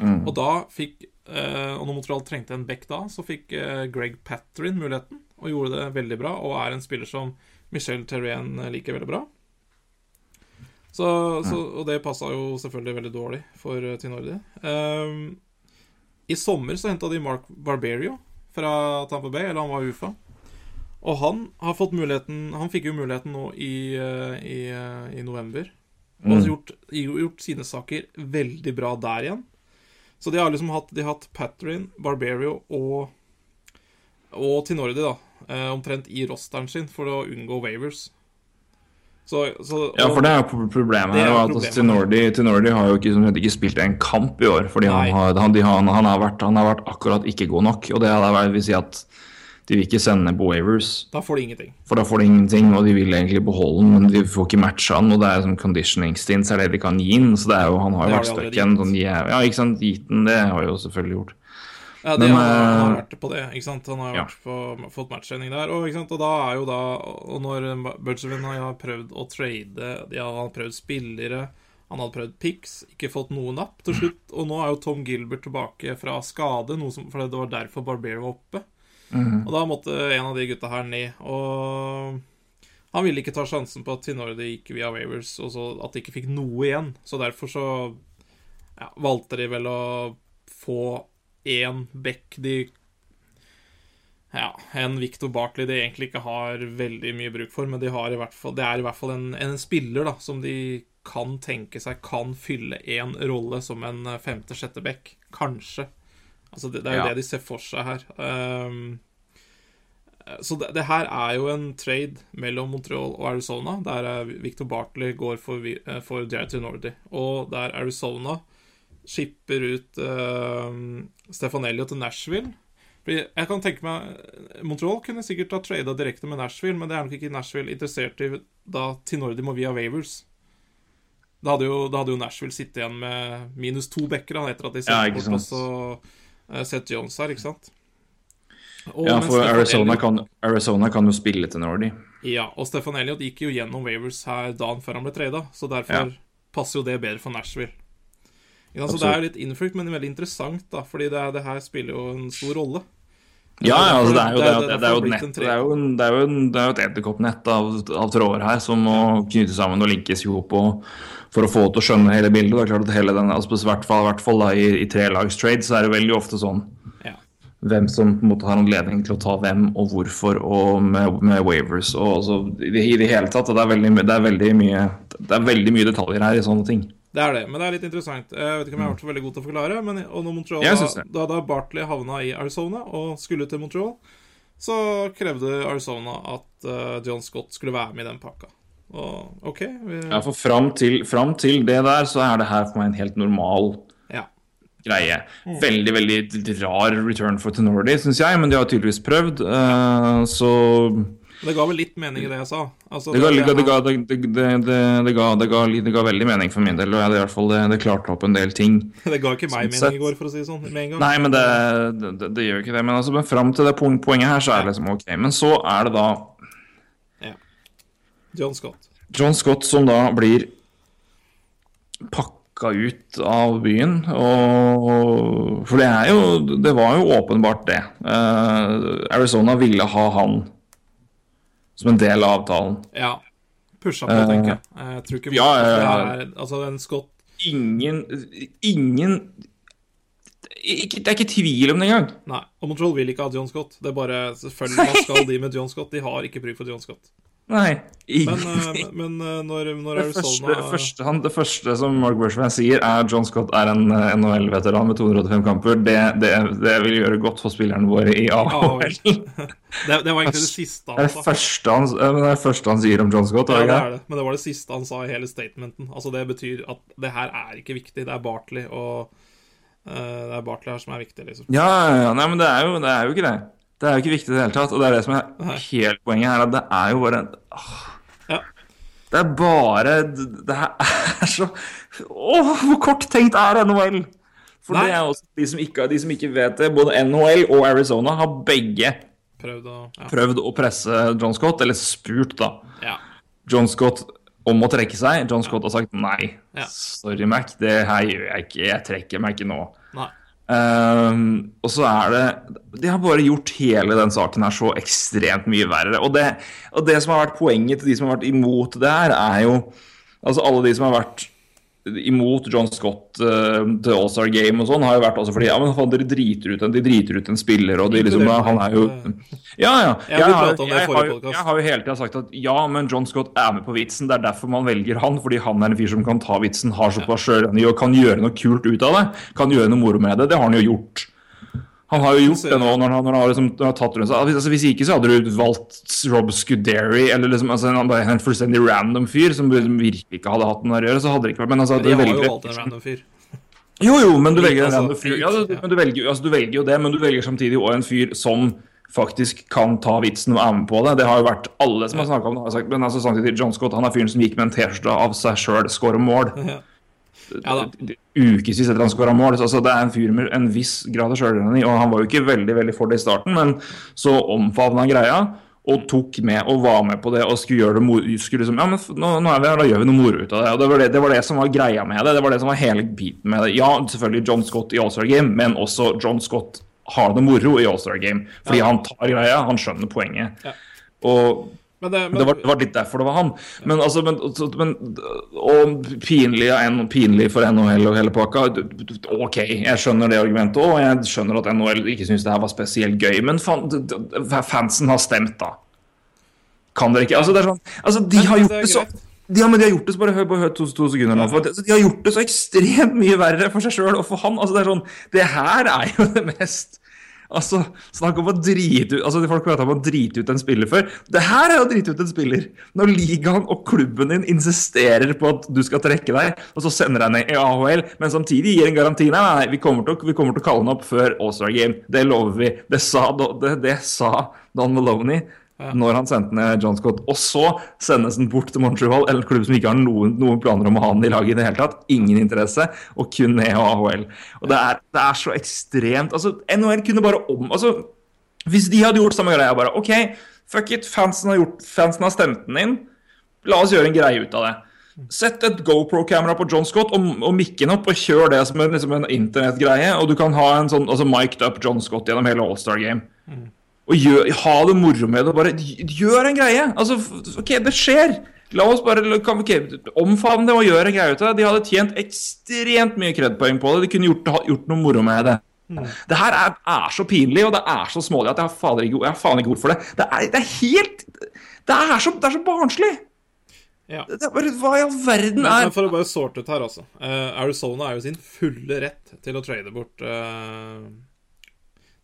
Og da fikk uh, Og når Montreal trengte en back da, så fikk uh, Greg Patrin muligheten, og gjorde det veldig bra, og er en spiller som Michel Terrien liker veldig bra. Så, så, og det passa jo selvfølgelig veldig dårlig for uh, Tinordi. Um, I sommer så henta de Mark Barberio fra Tampa Bay, eller han var UFA. Og han har fått muligheten Han fikk jo muligheten nå i, eh, i, eh, i november. Og har gjort, gjort sine saker veldig bra der igjen. Så de har liksom hatt, de har hatt Patrin, Barberio og Og Tinordi, da. Eh, omtrent i rosteren sin for å unngå waivers. Så, så Ja, for det er jo problemet er her. og At altså, Tinordi, Tinordi har jo ikke, ikke spilt en kamp i år. Fordi han har, han, har, han, har vært, han har vært akkurat ikke god nok. Og det det vil si at de vil ikke sende på waivers. da får de ingenting. For da får de ingenting, og de vil egentlig beholde den, men de får ikke matcha han. Og det er som conditioning stints er det de kan gi den. Så det er jo, han har jo vært stuck i en sånn Ja, ikke sant. Gitt den, det har jo selvfølgelig gjort. Ja, de Men, han, han har eh, vært på det, ikke sant? Han har ja. på, fått matchtrening der. Og, og da er jo da Og når Bergevin har prøvd å trade Han har prøvd spillere, han hadde prøvd picks, ikke fått noe napp til slutt. Og nå er jo Tom Gilbert tilbake fra skade, som, for det var derfor Barbero var oppe. Og da måtte en av de gutta her ned. Og han ville ikke ta sjansen på at Tinordi gikk via Waivers, og så at de ikke fikk noe igjen. Så derfor så ja, valgte de vel å få én back de Ja, en Victor Bartley de egentlig ikke har veldig mye bruk for, men de har i hvert fall, det er i hvert fall en, en spiller da, som de kan tenke seg kan fylle én rolle som en femte-sjette back. Kanskje. Altså, det, det er jo Ja. det de ser for seg her. Um, så det, det her er jo en trade mellom Montreal og Arizona, der eh, Victor Bartley går for, eh, for Jared Tenordi, og der Arizona skipper ut uh, Stefan Elliot til Nashville. Fordi jeg kan tenke meg Montreal kunne sikkert ha trada direkte med Nashville, men det er nok ikke Nashville interessert i da Tinordi må via Wavers. Da hadde, jo, da hadde jo Nashville sittet igjen med minus to backer etter at de sendte ja, bort også uh, Seth Jones her, ikke sant? Og Ja, for Arizona kan, Arizona kan jo spille til Nordi. ja, og Stefan Elliot gikk jo gjennom Wavers her dagen før han ble trada, så derfor Ja. passer jo det bedre for Nashville. Ja, så det er jo litt innflukt, men veldig interessant, da, fordi det, er, det her spiller jo en stor rolle. Ja, ja, altså, det er jo, det er, det er jo nett, det er jo, det er jo, det er jo et edderkoppnett av, av tråder her som må knyttes sammen og linkes jo opp for å få til å skjønne hele bildet. Det er klart at hele den, altså, I hvert fall, hvert fall da, i, i trelagstrade så er det veldig ofte sånn hvem som på en måte har anledning til å ta hvem, og hvorfor, og med, med waivers og altså, i, det, i det hele tatt. Det er, veldig, det, er veldig mye, det er veldig mye detaljer her i sånne ting. Det er det, men det er litt interessant. Jeg vet ikke om jeg har vært så veldig god til å forklare. Men og når Montreal, da, da, da Bartley havna i Arizona og skulle til Montreal, så krevde Arizona at uh, John Scott skulle være med i den pakka. Og OK. Vi, Ja, for fram til, fram til det der, så er det her for meg en helt normal ja. greie. Veldig, veldig rar return for Tenordi, syns jeg, men de har tydeligvis prøvd. uh, så Det ga vel litt mening i det jeg sa. Altså, det ga, veldig mening for min del, og jeg, det, i hvert fall, det, det klarte opp en del ting. Det ga ikke meg Sånn mening i går, for å si det sånn. Med en gang. Nei, men det, det, det gjør ikke det. Men, altså, men fram til det poeng, poenget her, så er det liksom ok. Men så er det da John Scott. John Scott som da blir pakka ut av byen. Og, for det er jo Det var jo åpenbart det. Uh, Arizona ville ha han som en del av avtalen. Ja. Pusha på, tenker jeg. Jeg tror ikke Eh, ja, ja, ja. det er Altså, den Scott Ingen Ingen ikke, Det er ikke tvil om det engang. Nei. Og Montreal vil ikke ha John Scott. Det er bare Selvfølgelig skal de med John Scott. De har ikke bruk for John Scott. Nei. Men, eh, men eh, når, når Det første, Arizona første, han, det første som Mark Bergevin sier, er John Scott er en eh, NHL-veteran med 285 kamper. Det, det, det vil gjøre godt for spillerne våre i AHL. det, det var egentlig det siste Det er han det sa. første han, eh, det er det første han sier om John Scott. Ja, det det er det. Men det var det siste han sa i hele statementen. Altså Det betyr at det her er ikke viktig. Det er Bartley og uh, Det er Bartley her som er viktig, liksom. Ja, ja, ja, nei, men det er, jo, det er jo ikke det. Det er jo ikke viktig i det hele tatt. Og det er det som er helt poenget her, at det er jo bare åh, Ja. Det er bare Det er så Åh, hvor kort tenkt er NHL? For Nei. det er også de som, ikke, de som ikke vet det. Både NHL og Arizona har begge Prøvd å Ja. prøvd å presse John Scott, eller spurt, da. ja. John Scott om å trekke seg. John Scott har sagt nei. Ja. Sorry, Mac, det her gjør jeg ikke. Jeg trekker meg ikke nå. Nei. Ehm, og så er det De har bare gjort hele den saken her så ekstremt mye verre. Og det, og det som har vært poenget til de som har vært imot det her, er jo Altså alle de som har vært imot John Scott uh, til All-Star Game og sånn, har jo vært også fordi ja, men faen, dere driter ut en, de driter ut en spiller, og de liksom, han er jo Ja, ja. Jeg har, jeg, har, jeg har jo hele tida sagt at ja, men John Scott er med på vitsen. Det er derfor man velger han, fordi han er en fyr som kan ta vitsen, har såpass sjølrenning og kan gjøre noe kult ut av det. Kan gjøre noe moro med det. Det har han jo gjort. Han har jo gjort det nå når han, når han har, liksom, når han har tatt rundt seg. Altså, hvis ikke så hadde du valgt Rob Scuderi eller liksom, altså, en, en fullstendig random fyr som virkelig ikke hadde hatt noe å gjøre. Så hadde det ikke vært Men altså, De har har jo valgt en random fyr. jo, jo, men du velger en altså, random fyr. Ja, du, men du, velger, altså, du velger jo det, men du velger samtidig også en fyr som faktisk kan ta vitsen og er med på det. Det har jo vært alle som har snakka om det. har sagt, Men altså, samtidig, John Scott han er fyren som gikk med en T-skjorte av seg sjøl, scorer mål. Ja da. Ukevis etter han skåra mål. Altså, det er en fyr med en viss grad av sjølrenning, og han var jo ikke veldig veldig for det i starten, men så omfavna han greia. Og tok med og var med på det og skulle gjøre det moro. Skulle liksom, ja, men nå, nå er vi her, da gjør vi noe moro ut av det. Og det var det, det var det som var greia med det. Det var det som var hele biten med det. Ja, selvfølgelig John Scott i All-Star Game, men også John Scott har det moro i All-Star Game. Fordi han tar greia, han skjønner poenget. Ja. Og Men det, men, det var, det var litt derfor det var han. Men, altså, men, men Og pinlig, ja, en- pinlig for NHL og hele pakka. OK, jeg skjønner det argumentet òg, jeg skjønner at NHL ikke syns det her var spesielt gøy, men fan, fansen har stemt, da. Kan dere ikke? Altså, det er sånn Altså, de har gjort det så de, ja, men de har gjort det så bare hør, bare hør to, to sekunder nå. For, de har gjort det så ekstremt mye verre for seg sjøl og for han. Altså, det er sånn Det her er jo det mest Altså, Snakk om å drite ut Altså, Folk prater om å drite ut en spiller før. Det her er å drite ut en spiller. Når ligaen og klubben din insisterer på at du skal trekke deg, og så sender deg ned i AHL, men samtidig gir en garanti Nei, nei, vi kommer til, vi kommer til å kalle han opp før All-Star Game. Det lover vi. Det sa, det, det sa Don Maloney når han sendte ned John Scott. Og så sendes den bort til Montreal, eller en klubb som ikke har noen, noen planer om å ha han i laget i det hele tatt. Ingen interesse, og kun ned og AHL. Og det er, det er så ekstremt Altså, NHL kunne bare om Altså, hvis de hadde gjort samme greia, bare OK, fuck it, fansen har, gjort, fansen har stemt den inn. La oss gjøre en greie ut av det. Sett et GoPro-kamera på John Scott og, og mikken opp og kjør det som en, liksom en internettgreie. Og du kan ha en sånn altså mic'd up John Scott gjennom hele All-Star Game. Og gjør, ha det moro med det. Bare gjør en greie. Altså, OK, det skjer. La oss bare okay, omfavne det og gjøre en greie ut av det. De hadde tjent ekstremt mye kredpoeng på det. De kunne gjort, gjort noe moro med det. Det her er, er så pinlig, og det er så smålig at jeg har faen ikke, ikke ord for det. Det er, det er helt Det er så, det er så barnslig! Ja. Det er bare, hva i all verden er men for å bare sorte ut her, altså. Uh, Arizona er jo sin fulle rett til å trade bort uh,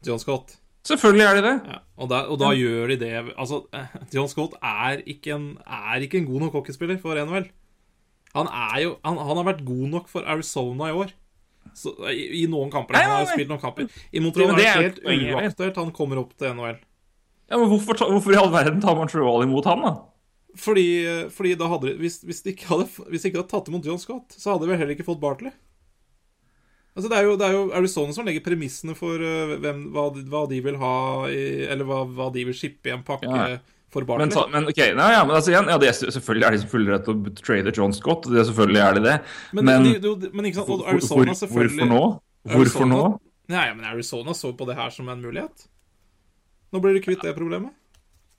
John Scott. Selvfølgelig er de det. Ja, og, da, og da gjør de det Altså, eh, John Scott er ikke en, er ikke en god nok hockeyspiller for NHL. Han er jo han, han har vært god nok for Arizona i år. Så, i, I noen kamper. Nei, Han har spilt noen kamper. I Montreal det det er det helt uaktuelt han kommer opp til NHL. Ja, men hvorfor, hvorfor i all verden tar Montreal imot han, da? Fordi, fordi da hadde de, hvis, hvis, de ikke hadde, hvis de ikke hadde tatt imot John Scott, så hadde de vel heller ikke fått Bartley. Altså, det er jo, det er jo Arizona som legger premissene for øh, hvem, hva, de- hva de vil ha i, Eller hva, hva de vil shippe i en pakke Ja. for Men, ta, men ok, nei, ja, men altså igjen, ja, det er, selvfølgelig er de som full rett til å trade John Scott. Det er selvfølgelig er de det. men, Men, de, de, men ikke sant, og Arizona hvor, selvfølgelig hvorfor nå? Hvorfor nå? Arizona- Nei, men Arizona så på det her som en mulighet. Nå blir de kvitt det problemet.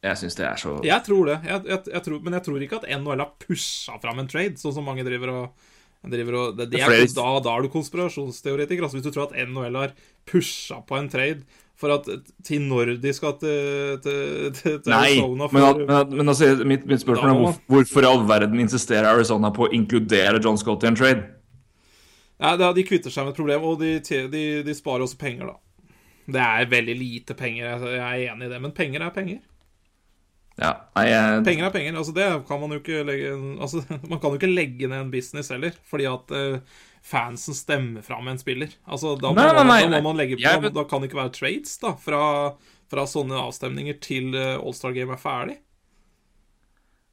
Jeg syns det er så Jeg tror det, jeg, jeg, jeg tror, men jeg tror ikke at NHL har pusha fram en trade, sånn som mange driver og og, det, det Det er flere- da, da er du konspirasjonsteoretiker. Altså, hvis du tror at NHL har pusha på en trade for at til når de skal til, til, til, til Nei, Arizona men, for, men, men, men altså, mitt, mitt spørsmål er hvorfor, hvorfor i all verden insisterer Arizona på å inkludere John Scott i en trade? Nei, da, De kvitter seg med et problem, og de, de, de sparer også penger, da. Det er veldig lite penger, jeg er enig i det, men penger er penger. Ja, nei, jeg, Penger er penger. altså Det kan man jo ikke legge altså, Man kan jo ikke legge ned en business heller, fordi at uh, fansen stemmer fram en spiller. Altså, da, må, Nei, nei, da må man legge på Jeg da, kan det ikke være trades da fra, fra sånne avstemninger til uh, Allstar Game er ferdig.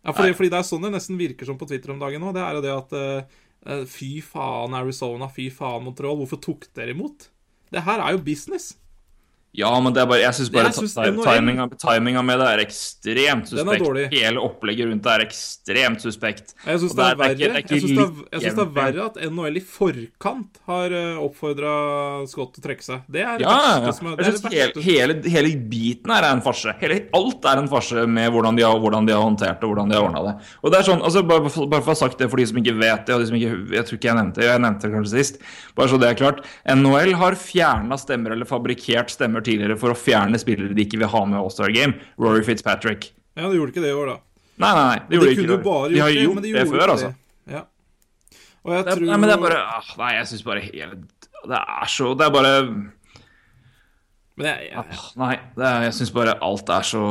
Ja, fordi, fordi det er sånn det nesten virker som på Twitter om dagen nå. Det er jo det at eh, Fy faen, Arizona. Fy faen, Montreal. Hvorfor tok dere imot? Det her er jo business. Ja, men det er bare, jeg syns bare timinga, timinga med det er ekstremt Den er. Hele opplegget rundt det er ekstremt suspekt. Jeg syns det det det det, er- er verre at NHL i forkant har oppfordra Scott til å trekke seg. Det er det Ja, verste som er, det Jeg synes hele, hele, hele biten her er en farse. Hele, alt er en farse med hvordan de, har, hvordan de har håndtert og hvordan de har ordna det. Og det er sånn, altså bare, bare for å ha sagt det for de som ikke vet det, og de som ikke, jeg tror ikke jeg nevnte det, jeg nevnte det kanskje sist, bare så det er klart. NHL har fjerna stemmer, eller fabrikkert stemmer tidligere, for å fjerne spillere de ikke vil ha med All-Star Game. Rory Fitzpatrick. Ja, de gjorde ikke det i år, da. Nei, nei, nei. Det De gjorde ikke det. bare De har gjort det, men de det gjorde før, det. altså. Ja. Og jeg Det tror nei, men det er bare ah, Nei, jeg syns bare helt Det er så Det er bare Men jeg, jeg, Ah, Nei, det er, jeg syns bare alt er så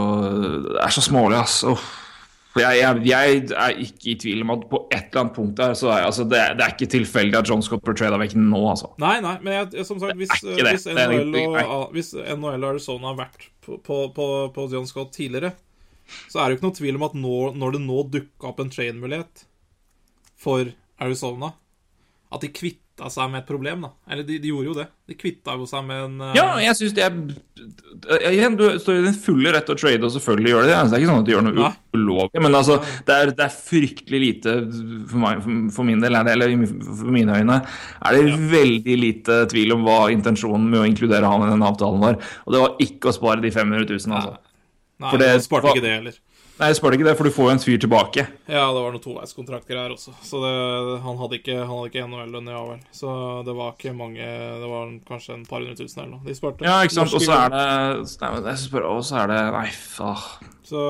Det er så smålig, ass. Uff. For Jeg, jeg, jeg er ikke i tvil om at på et eller annet punkt der så er altså, det, det er ikke tilfeldig at John Scott blir trada vekk nå, altså. Nei, nei, men jeg, som sagt, hvis, hvis, NHL, og, hvis NHL og Arizona har vært på, på, på, på John Scott tidligere, så er det jo ikke noe tvil om at nå, når det nå dukka opp en trade-mulighet for Arizona, at de kvitta seg med et problem, da. Eller de, de gjorde jo det. De kvitta jo seg med en uh... Ja, jeg syns det er Igjen, du står i din fulle rett til å trade, og selvfølgelig gjør de det. Det er ikke sånn at de gjør noe ulovlig, men altså, det er, det er fryktelig lite for, meg, for, min del, er det, eller for mine øyne, er det veldig lite tvil om hva intensjonen med å inkludere han i den avtalen var. Og det var ikke å spare de 500 000, altså. Nei, for det- de sparte ikke det heller. Nei, jeg spør deg ikke det, for du får jo en fyr tilbake. Ja, det var noen toveiskontrakter her også, så det, han hadde ikke, han hadde ikke NHL-lønn, ja vel. Så det var ikke mange Det var kanskje en par hundre tusen eller noe de sparte. Ja, ikke sant. Og så er det Nei, men jeg spør, Og så er det Nei, faen. Så,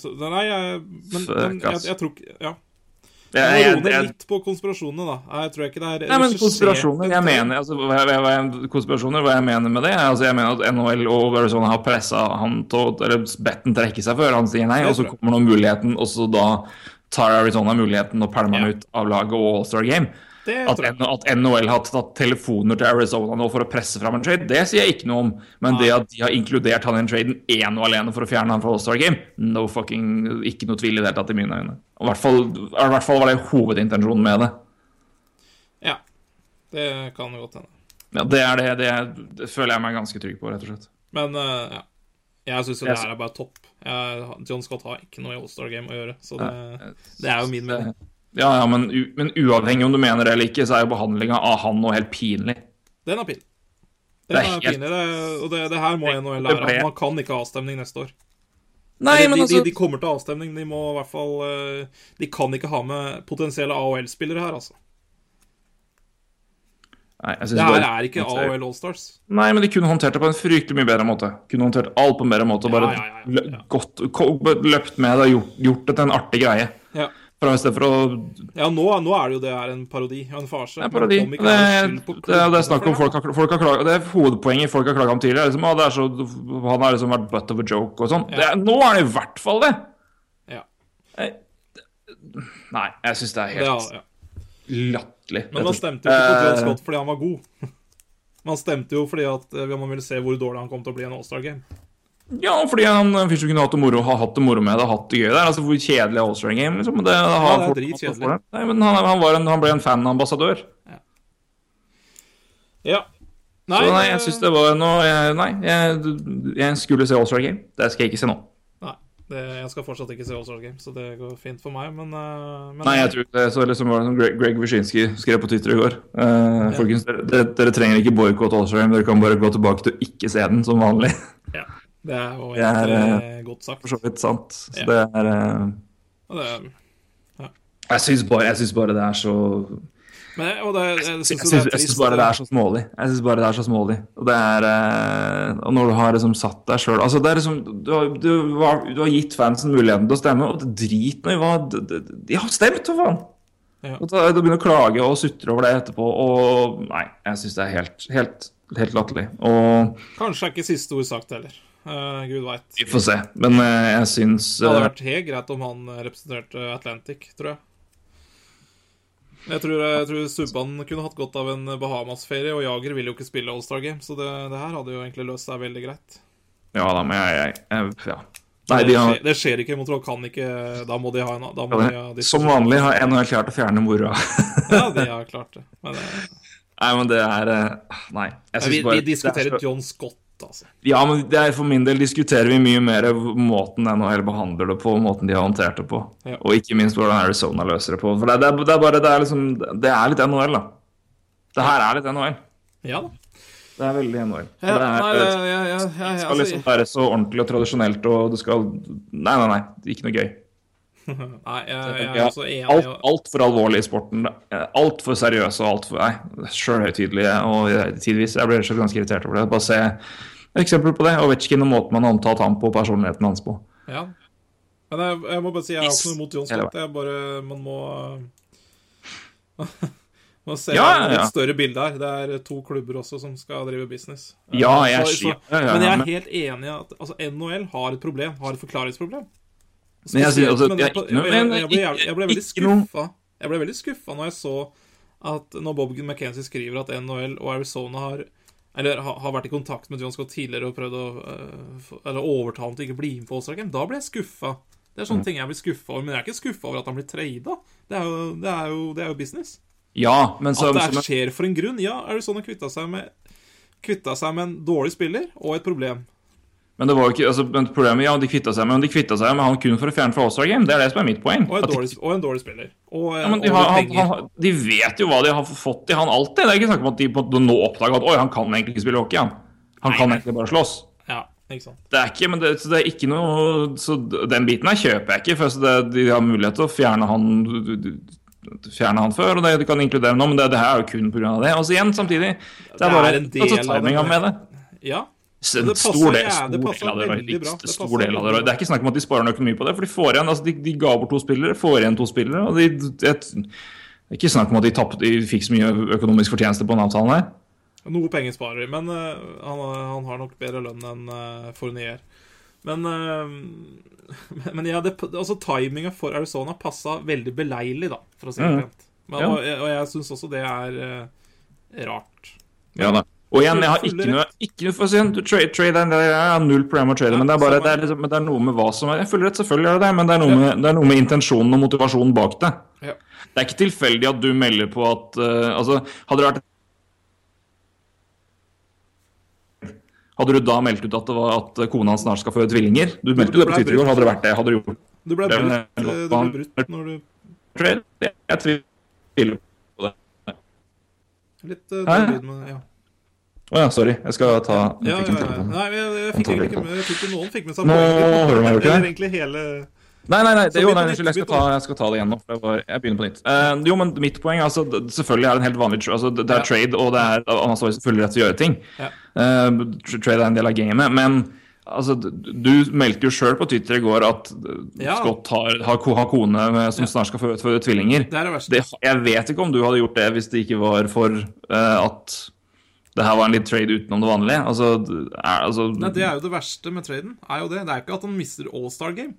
så Nei, jeg Men, men jeg, jeg, jeg tror ikke Ja. Jeg, Jeg jeg, litt på konspirasjonene, da. Jeg tror ikke det er Nei, men konspirasjoner Jeg mener altså, hva, hva, konspirasjoner, hva jeg mener med det altså, Jeg mener at NHL og Arizona har pressa han til Eller bedt han trekke seg før. Han sier nei, og så kommer nå muligheten, og så da tar Arizona muligheten og pælmer han Ja. ut av laget og All-Star Game. Det At, at NHL har tatt telefoner til Arizona nå for å presse fram en trade, det sier jeg ikke noe om. Men det at de har inkludert han i den traden én og alene for å fjerne han fra All-Star Game, no fucking Ikke noe tvil i det hele tatt, i mine øyne. I hvert fall, i hvert fall var det hovedintensjonen med det. Ja. Det kan godt hende. Ja, det er det, det, er, det føler jeg meg ganske trygg på, rett og slett. Men uh, ja. Jeg syns jo det her er bare topp. Jeg, John Scott har ikke noe i All-Star Game å gjøre, så det, det er jo min mening. Ja, ja, men, men uavhengig om du mener det eller ikke, så er jo behandlinga av han nå helt pinlig. Den er pinlig. Det er er helt- pinlig, det, og det, det her må NHL lære ble- Man kan ikke ha avstemning neste år. Nei, de, men altså de, de kommer til avstemning. De må i hvert fall eh, De kan ikke ha med potensielle AHL-spillere her, altså. Nei, Det her bare- er ikke AOL Allstars. Nei, men de kunne håndtert det på en fryktelig mye bedre måte. Kunne håndtert alt på en bedre måte og bare Ja, ja, ja, ja. løpt med det og gjort, gjort det til en artig greie. Ja. For å Ja, nå, nå er det jo det er en parodi og en farse. Er parodi. Det, er- det, det snakk om folk har, folk har klaget, Det er hovedpoenget folk har klaga om tidligere. Liksom, er så, han har liksom vært butt of a joke og sånn. Er- Nå er det i hvert fall det! Ja. Jeg- Nei, jeg syns det er helt ja. latterlig. Men man stemte jo ikke på John Eh, Scott fordi han var god. Man stemte jo fordi at eh, man ville se hvor dårlig han kom til å bli i en All-Star-game. Ja, fordi han som kunne hatt det moro, har hatt det moro med det, hatt det gøy der. Altså, Hvor kjedelig er All-Star Game, liksom? Det, det har Ja, det er folk-. Nei, men han, han, var en, han ble en fanambassadør. Ja. Så nei, jeg syns det var noe jeg, Nei, jeg, jeg skulle se All-Star Game. Det skal jeg ikke se nå. Nei, det, jeg skal fortsatt ikke se All-Star Game, så det går fint for meg, men, eh, men Nei, jeg tror det så liksom var det som Greg, Greg Wyszynski skrev på Twitter i går. Eh, Folkens, dere, dere, dere trenger ikke boikotte All-Star Game, dere kan bare gå tilbake til å ikke se den som vanlig. ja, Det er jo Det er, godt sagt. For så vidt sant. Så Ja. det er eh, Og det, Jeg syns bare, bare det er så men, og det, jeg syns er bare det er så smålig. Jeg synes bare det er så smålig. Og det er eh, Og når du har liksom satt deg sjøl Altså, er liksom du har, du, du har gitt fansen muligheten til å stemme, og drit nå i hva de har stemt, for faen! Ja. Og da, da begynner å klage og sutre over det etterpå, og Nei, jeg syns det er helt, helt, helt latterlig. Og Kanskje er ikke siste ord sagt heller. Eh, Gud veit. vi får se. Men uh, jeg syns Det hadde eh, vært helt greit om han representerte Atlantic, tror jeg. Jeg tror, jeg tror Subban kunne hatt godt av en Bahamas-ferie, og Jager vil jo ikke spille All-Star Game, så det, det her hadde jo egentlig løst seg veldig greit. Ja da, men jeg, jeg, jeg Ja. Nei, det, de har skjer, det skjer ikke. Montreal kan ikke Da må de ha en må de ha Som vanlig har NHL klart å fjerne moroa. Ja, de har klart det. Men det, Nei, men det er Nei. Jeg vi, bare vi diskuterer det er så- John Scott, altså. Ja, men det er, for min del diskuterer vi mye mer måten NHL behandler det på, måten de har håndtert det på. Ja. Og ikke minst hvordan Arizona løser det på. For det, det, er, det er bare Det er liksom Det er litt NHL, da. Det her er litt NHL. Ja da. Det er veldig NHL. Ja, det er, nei, ja, ja, ja, ja, skal altså, liksom være så ordentlig og tradisjonelt, og du skal Nei, nei, nei. Ikke noe gøy. nei, jeg, jeg er også enig. alt, for alvorlig i sporten. Altfor seriøse og altfor Nei, sjølhøytidelige. Og jeg- tidvis jeg blir ganske irritert over det. Bare se et eksempel på det. Ovetsjkin og måten man har omtalt ham på, personligheten hans på. Ja. Men jeg, jeg må bare si jeg har ikke noe mot John Scott. Jeg bare Man må må se Ja, ja, ja. et større bilde her. Det er to klubber også som skal drive business. Ja, jeg Så- så- ja, ja, Men jeg er helt enig i at altså, NHL har et problem. Har et forklaringsproblem. Men jeg sier altså, men jeg- ble, jeg, jeg ble veldig skuffa. Jeg ble veldig skuffa når jeg så at når Bob McKenzie skriver at NHL og Arizona har eller har vært i kontakt med John Scott tidligere og prøvd å øh, Eller overtale ham til ikke å bli med på All-Star Da ble jeg skuffa. Det er Mm. sånne ting jeg blir skuffa over. Men jeg er ikke skuffa over at han blir trada. Det, det, det er jo business. Ja, men så, At det er skjer for en grunn. Ja, Arizona kvitta seg med Kvitta seg med en dårlig spiller og et problem. Men det var jo ikke altså, men problemet, ja, de kvitta seg med men de kvitta seg med han kun for å fjerne fra All-Star Game. Det er det som er mitt poeng. Og, en dårlig, og en dårlig spiller. Og, ja, de, har, han, han, de vet jo hva de har fått i han alltid. Det er ikke snakk om at de på, nå oppdaga at oi, han kan egentlig ikke spille hockey. Han, han kan egentlig bare slåss. Ja, ikke sant. Det er ikke, men det, det er ikke noe Så den biten her kjøper jeg ikke. For så det, de har mulighet til å fjerne han Fjerne han før, og det, de kan inkludere nå, men det, det her er jo kun pga. det. Og så igjen, samtidig Det Det er bare er en del altså, av det. med det. Ja. En det passer stor del, stor del av det, bra. Det Stor del av det. Det er ikke snakk om at de sparer en økonomi på det, for de får igjen altså de, de ga bort to spillere, får igjen to spillere. og de, det, det er ikke snakk om at de, tappet, de fikk så mye økonomisk fortjeneste på den avtalen her. Noe penger sparer de, men uh, han, han har nok bedre lønn enn uh, Fournier. Men, uh, men ja, det, altså, timinga for Arizona passa veldig beleilig, da, for å si det Mhm. pent. Mm. Ja. Og, og jeg syns også det er uh, rart. Ja da. Og igjen, jeg har ikke noe, ikke noe for å si trade, trade Jeg er null problem å trade, men det er bare det er, liksom, det er noe med hva som er Jeg føler rett, selvfølgelig er det det, men det er med, det er noe med intensjonen og motivasjonen bak det. Ja. Det er ikke tilfeldig at du melder på at uh, Altså, hadde det vært Hadde du da meldt ut at, det var at kona hans snart skal få tvillinger? Du meldte jo det på Twitter i går. Hadde det vært det? Hadde du gjort Du ble brutt, brutt når du trade? Jeg, tviler på det. Litt uh, dårlig lyd, men ja. Å ja, sorry. Jeg skal ta jeg Ja, fikk ja. Nei, jeg, jeg fikk egentlig ikke med Jeg fikk noen fikk med seg Nå hører du meg jo ikke. Egentlig hele Nei, nei, nei, det, jo, nei jeg skal, ta, jeg skal ta det igjen nå. For jeg begynner på nytt. Uh, jo, men mitt poeng altså, Selvfølgelig er det en helt vanlig altså, det, det er trade, og det er, han har full rett til å gjøre ting. Eh, trade er en del av gamet, men altså, du meldte jo sjøl på Twitter i går at. Scott har, har, har kone med, som snart skal føde tvillinger. Det er det verste. Det, jeg vet ikke om du hadde gjort det hvis det ikke var for uh, at det her var en litt trade utenom det vanlige. Altså, er, altså Nei, Det er jo det verste med traden. er jo Det Det er ikke at han mister All-Star Game.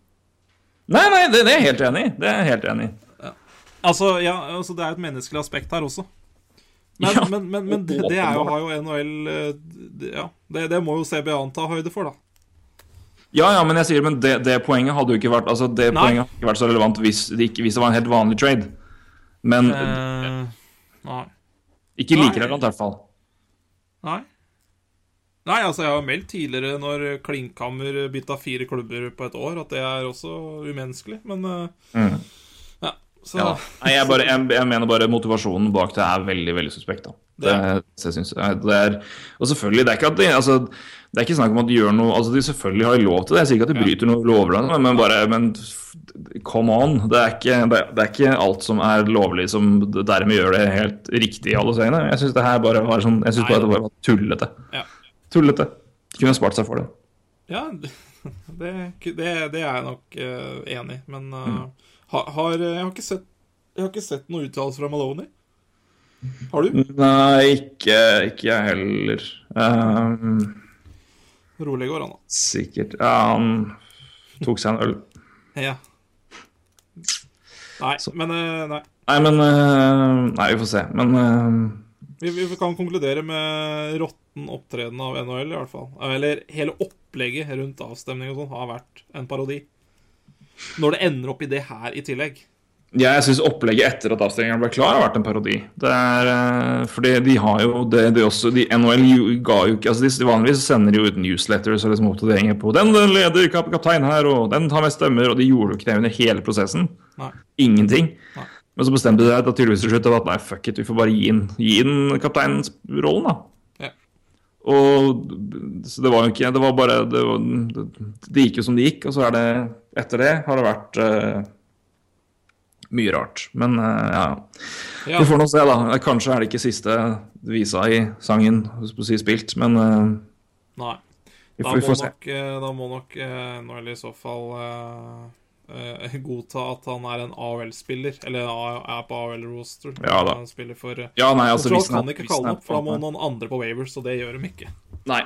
Nei, nei, det, det er jeg helt enig i. Det er jeg helt enig i. Altså, ja, altså Det er jo et menneskelig aspekt her også. Men, Ja, men, men, men det, det er jo, har jo NHL eh, Ja, det, det må jo CBA ta høyde for, da. Ja, ja, men jeg sier, men det, det poenget hadde jo ikke vært Altså, det Nei. poenget hadde ikke vært så relevant hvis det, ikke, hvis det var en helt vanlig trade. Men Eh, ikke like relevant, i hvert fall. Nei. Nei, altså, jeg har meldt tidligere, når Klinkhammer bytta fire klubber på et år, at det er også umenneskelig, men mm. Ja, så Mm. Ja. Nei, jeg, bare, jeg, jeg mener bare motivasjonen bak det er veldig veldig suspekt. da. Det, det, jeg synes, det er, og selvfølgelig, det er ikke at de, altså, det er ikke snakk om at de gjør noe altså De selvfølgelig har lov til det. Jeg sier ikke at de bryter noe lover, men bare men come on. Det er, ikke, det, er- det er ikke alt som er lovlig som dermed gjør det helt riktig i alle øyne. Jeg syns det her bare var sånn Jeg synes bare det var tullete. Ja. Tullete. Kunne spart seg for det. Ja, det, det, det er jeg nok uh, enig i, men uh, Mm. har, har, jeg har ikke sett Jeg har ikke sett noen uttalelse fra Maloney. Har du? Nei, ikke, ikke jeg heller. Um, Rolig går han, da. sikkert Ja, han tok seg en øl. Ja. Nei, men eh, nei. Nei, men øh, Nei, vi får se. Men øh, Vi, vi kan konkludere med råtten opptreden av NHL, i hvert fall. Eller hele opplegget rundt avstemning og sånn har vært en parodi. Når det ender opp i det her i tillegg. Jeg syns opplegget etter at avstemningen ble klar, har vært en parodi. Det er øh, Fordi de har jo det, det også de, NHL ga jo ikke altså de, Vanligvis sender de jo ut newsletters og liksom oppdateringer på 'Den leder kap kaptein her', og 'den tar mest stemmer', og de gjorde jo ikke det under hele prosessen. Nei. Ingenting. Nei. Men så bestemte de seg tydeligvis til slutt at nei, fuck it, vi får bare gi inn, gi inn kapteinsrollen, da. Ja. Og så det var jo ikke Det var bare Det, det, det gikk jo som det gikk, og så er det Etter det har det vært eh, mye rart. Men eh, ja. Ja. Vi får nå se, da. Kanskje er det ikke siste visa i sangen si, spilt, men eh, Nei. vi får, vi må får se. nok, eh, da må nok NHL i så fall uh, godta at han er en AOL-spiller, eller er på AOL-roster. Ja da. Han spiller for Ja, nei, altså er- kan ikke kalle han opp, for da må noen andre på Wavers, og det gjør de ikke. Nei.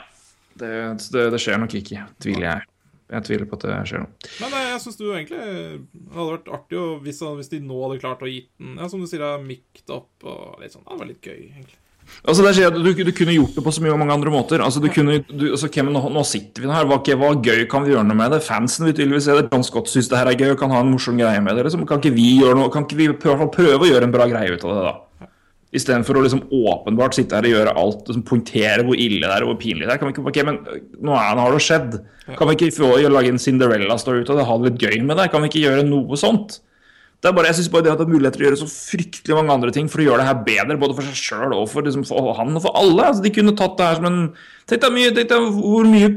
Det, det, det skjer nok ikke, tviler jeg. Jeg tviler på at det skjer noe. Men nei, jeg syns du egentlig det hadde vært artig å- hvis, hvis de nå hadde klart å gitt den Ja, som du sier, er mikt opp og litt sånn. Det var litt gøy, egentlig. Altså, det skjer, du, du kunne gjort det på så mye mange andre måter. Altså, du kunne, du, altså, okay, nå, nå sitter vi her. Hva, hva gøy kan vi gjøre noe med det? Fansen vil tydeligvis se det. John Scott syns det her er gøy og kan ha en morsom greie med det. Liksom. Kan ikke vi gjøre noe, kan ikke vi prøve, i hvert fall prøve å gjøre en bra greie ut av det, da? Istedenfor å liksom åpenbart sitte her og gjøre alt, liksom poengtere hvor ille det er og hvor pinlig det er. Kan vi ikke, ok, men øh, nå, er, nå har det skjedd. Kan vi ikke få lage en Cinderella-story ut av det? Ha det litt gøy med det? Kan vi ikke gjøre noe sånt? Det er bare, jeg synes bare det at det er muligheter til å gjøre så fryktelig mange andre ting for å gjøre det her bedre, både for seg sjøl og for, liksom, for han og for alle. Altså, de kunne tatt det her som en Tenk deg mye, tenk deg hvor mye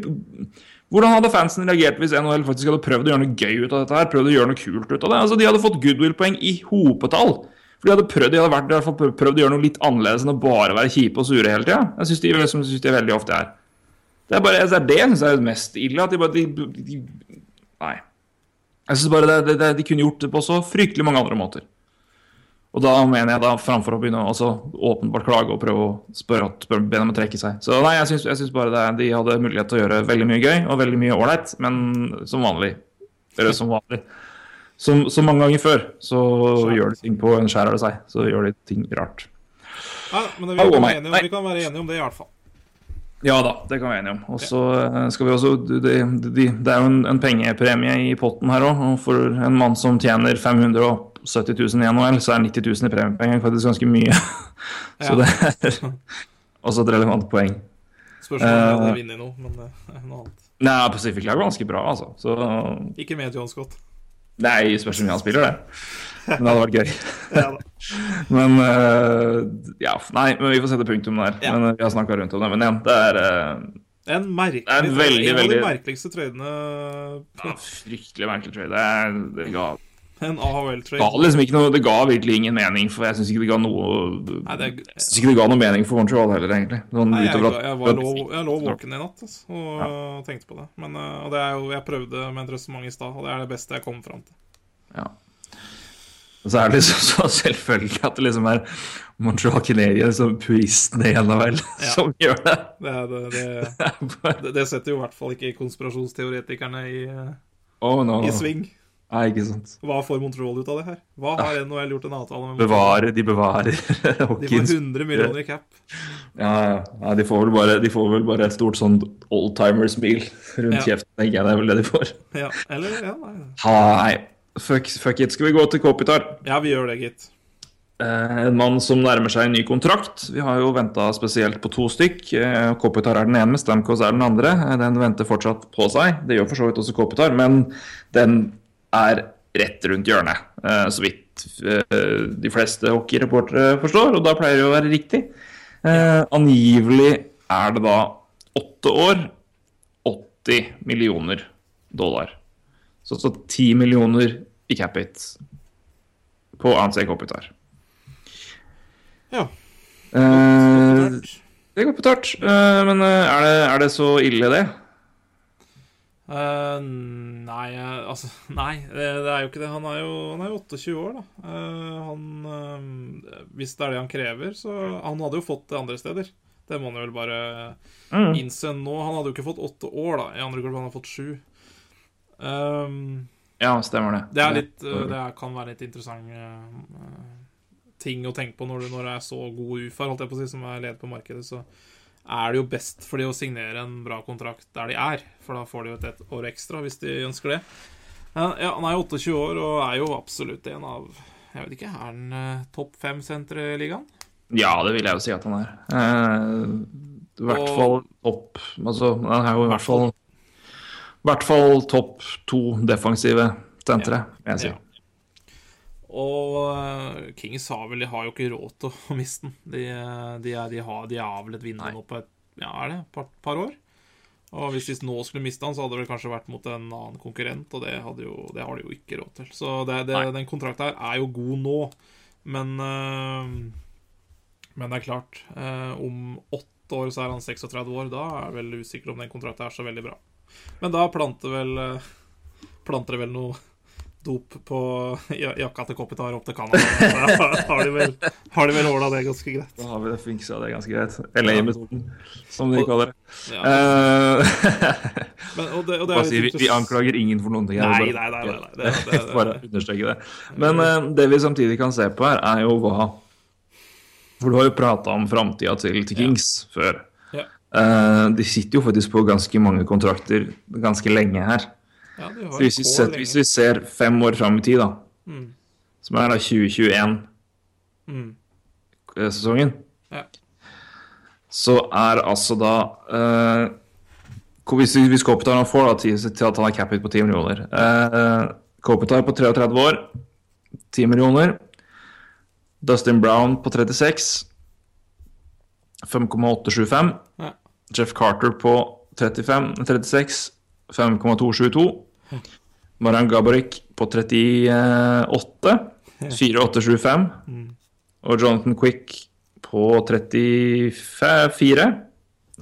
Hvordan hadde fansen reagert hvis NHL faktisk hadde prøvd å gjøre noe gøy ut av dette? her, prøvd å gjøre noe kult ut av det? Altså, De hadde fått goodwill-poeng i hopetall. For de hadde prøvd, de hadde vært, de hadde prøvd å gjøre noe litt annerledes enn å bare være kjipe og sure hele tida. Jeg syns de, synes de veldig ofte er. Det er bare, det er det jeg syns er mest ille. At de bare de, de, Nei. Jeg synes bare det, det, det, De kunne gjort det på så fryktelig mange andre måter. Og da mener jeg da framfor å begynne å altså, åpenbart klage og prøve å spørre, spørre be dem å trekke seg. Så nei, syns, jeg syns bare det, de hadde mulighet til å gjøre veldig mye gøy og veldig mye ålreit, men som vanlig Eller som vanlig. Som, som mange ganger før, så gjør de ting på en skjær av det seg. Så gjør de ting rart. Nei, men vi kan, være om, vi kan være enige om det, i hvert fall. Ja da, det kan vi være enige om. Og så eh, skal vi også Det, det, det er jo en, en pengepremie i potten her òg. Og for en mann som tjener 570 000 i NHL, så er 90 000 i premiepenger faktisk ganske mye. så det er også et relevant poeng. Spørsmålet om uh, Eh. vunnet noe, men det er noe annet. Nei, Pacific Lag var ganske bra, altså. Så Ikke med John Scott. Nei, spørs om han spiller, det. Men det hadde vært gøy. Ja. Men uh, ja, nei, men vi får sette punktum der. Ja. Men eh, vi har snakka rundt om det. Men igjen, det er uh, En merkelig Det er en veldig, En av de veldig- merkeligste trøydene. Ja, fryktelig merkelig trøyde. Det, er- det ga, En AHL-trade. liksom noe Det ga virkelig ingen mening, for jeg syns ikke det ga noe Nei, det jeg, Jeg synes ikke det ga noe mening for Montreal heller, egentlig. Noen Nei, jeg, jeg, jeg, var jeg lå våken i natt altså, og ja. tenkte på det. Men øh, og det er jo, jeg prøvde med en resonnement i stad, og det er det beste jeg kom fram til. Ja. Og så er det liksom så selvfølgelig at det liksom er Montreal Canadiens som puristene i NHL som gjør det. Det, det, det, det, det setter jo i hvert fall ikke konspirasjonsteoretikerne i, øh, oh, no. i sving. Nei, ikke sant. Hva får Montreal ut av det her? Hva har NHL gjort en avtale med Bevare, de bevarer De får Hawkins. 100 millioner i cap. Ja, ja. Nei, de får vel bare, de får vel bare et stort sånn oldtimer-smil rundt Ja. kjeften, tenker jeg. Det er vel det de får. Ja, eller ja, nei. Nei, fuck, fuck it. Skal vi gå til Kopitar? ja, vi gjør det, gitt. Eh, En mann som nærmer seg en ny kontrakt. Vi har jo venta spesielt på to stykk. Eh, Kopitar er den ene, Stamkos er den andre. Eh, Den venter fortsatt på seg. Det gjør for så vidt også Kopitar, men den er rett rundt hjørnet, eh, så vidt eh, de fleste hockeyreportere forstår, og da pleier det å være riktig. Eh, Angivelig er det da åtte år, 80 millioner dollar. Så, altså 10 millioner i cap hit på ANC Kopitar. Ja. Det går på tørt. Eh, men er det, er det så ille, det? Eh, nei, eh, altså Nei, det, det er jo ikke det. Han er jo, han er jo 28 år, da. Uh, han uh, Hvis det er det han krever, så Han hadde jo fått det andre steder. Det må han vel bare Mm. innse nå. Han hadde jo ikke fått åtte år, da. I andre gruppe han har fått sju. Um, Ja, stemmer det. det er litt Det kan være litt interessant ting å tenke på når du, når du er så god UFAR, holdt jeg på å si, som er leder på markedet. Så er det jo best for de å signere en bra kontrakt der de er. For da får de jo et, år ekstra hvis de ønsker det. Ja, ja, han er jo 28 år og er jo absolutt en av Jeg vet ikke, er han eh, topp fem senter i ligaen? Ja, det vil jeg jo si at han er. Eh, I hvert fall topp Altså, han er jo i hvert fall hvert fall topp to defensive sentre, vil jeg si. Ja. Og eh, Kings har vel De har jo ikke råd til å miste den. De, eh, de, er, de, har, de er, vel et vindu nå på et ja, er det, par, par år. Og hvis de nå skulle miste han, så hadde det vel kanskje vært mot en annen konkurrent, og det, jo, det har de jo ikke råd til. Så det, det, den kontrakten her er jo god nå, men eh, Men det er klart, om åtte år så er han 36 år. Da er jeg vel usikker om den kontrakten er så veldig bra. Men da planter vel Planter det vel noe dop på jakka til Kopitar opp til Canada. Da har de vel, har de vel ordna det ganske greit. Da har vi det fiksa det ganske greit. LA-metoden, som de kaller det. Ja. Men, og det, og det si, vi, vi anklager ingen for noen ting. Nei, nei, nei, nei, nei. Det, det, det, Bare understreke det. Men uh, det vi samtidig kan se på her, er jo hva For du har jo prata om framtida til, til Kings før. Ja. Eh, de sitter jo faktisk på ganske mange kontrakter ganske lenge her. Ja, Så hvis vi, ser, hvis vi ser fem år fram i tid, da, Mm. som er da 2021-sesongen, Mm. Ja. så er altså da eh, Hvis, hvis Kopitar får da, til, at han har cap hit på 10 millioner eh, Kopitar på 33 år, 10 millioner. Dustin Brown på 36, 5,875. Ja. Jeff Carter på 35, 36, 5,272. Marian Gaborik på 38, 4,875. Og Jonathan Quick på 34,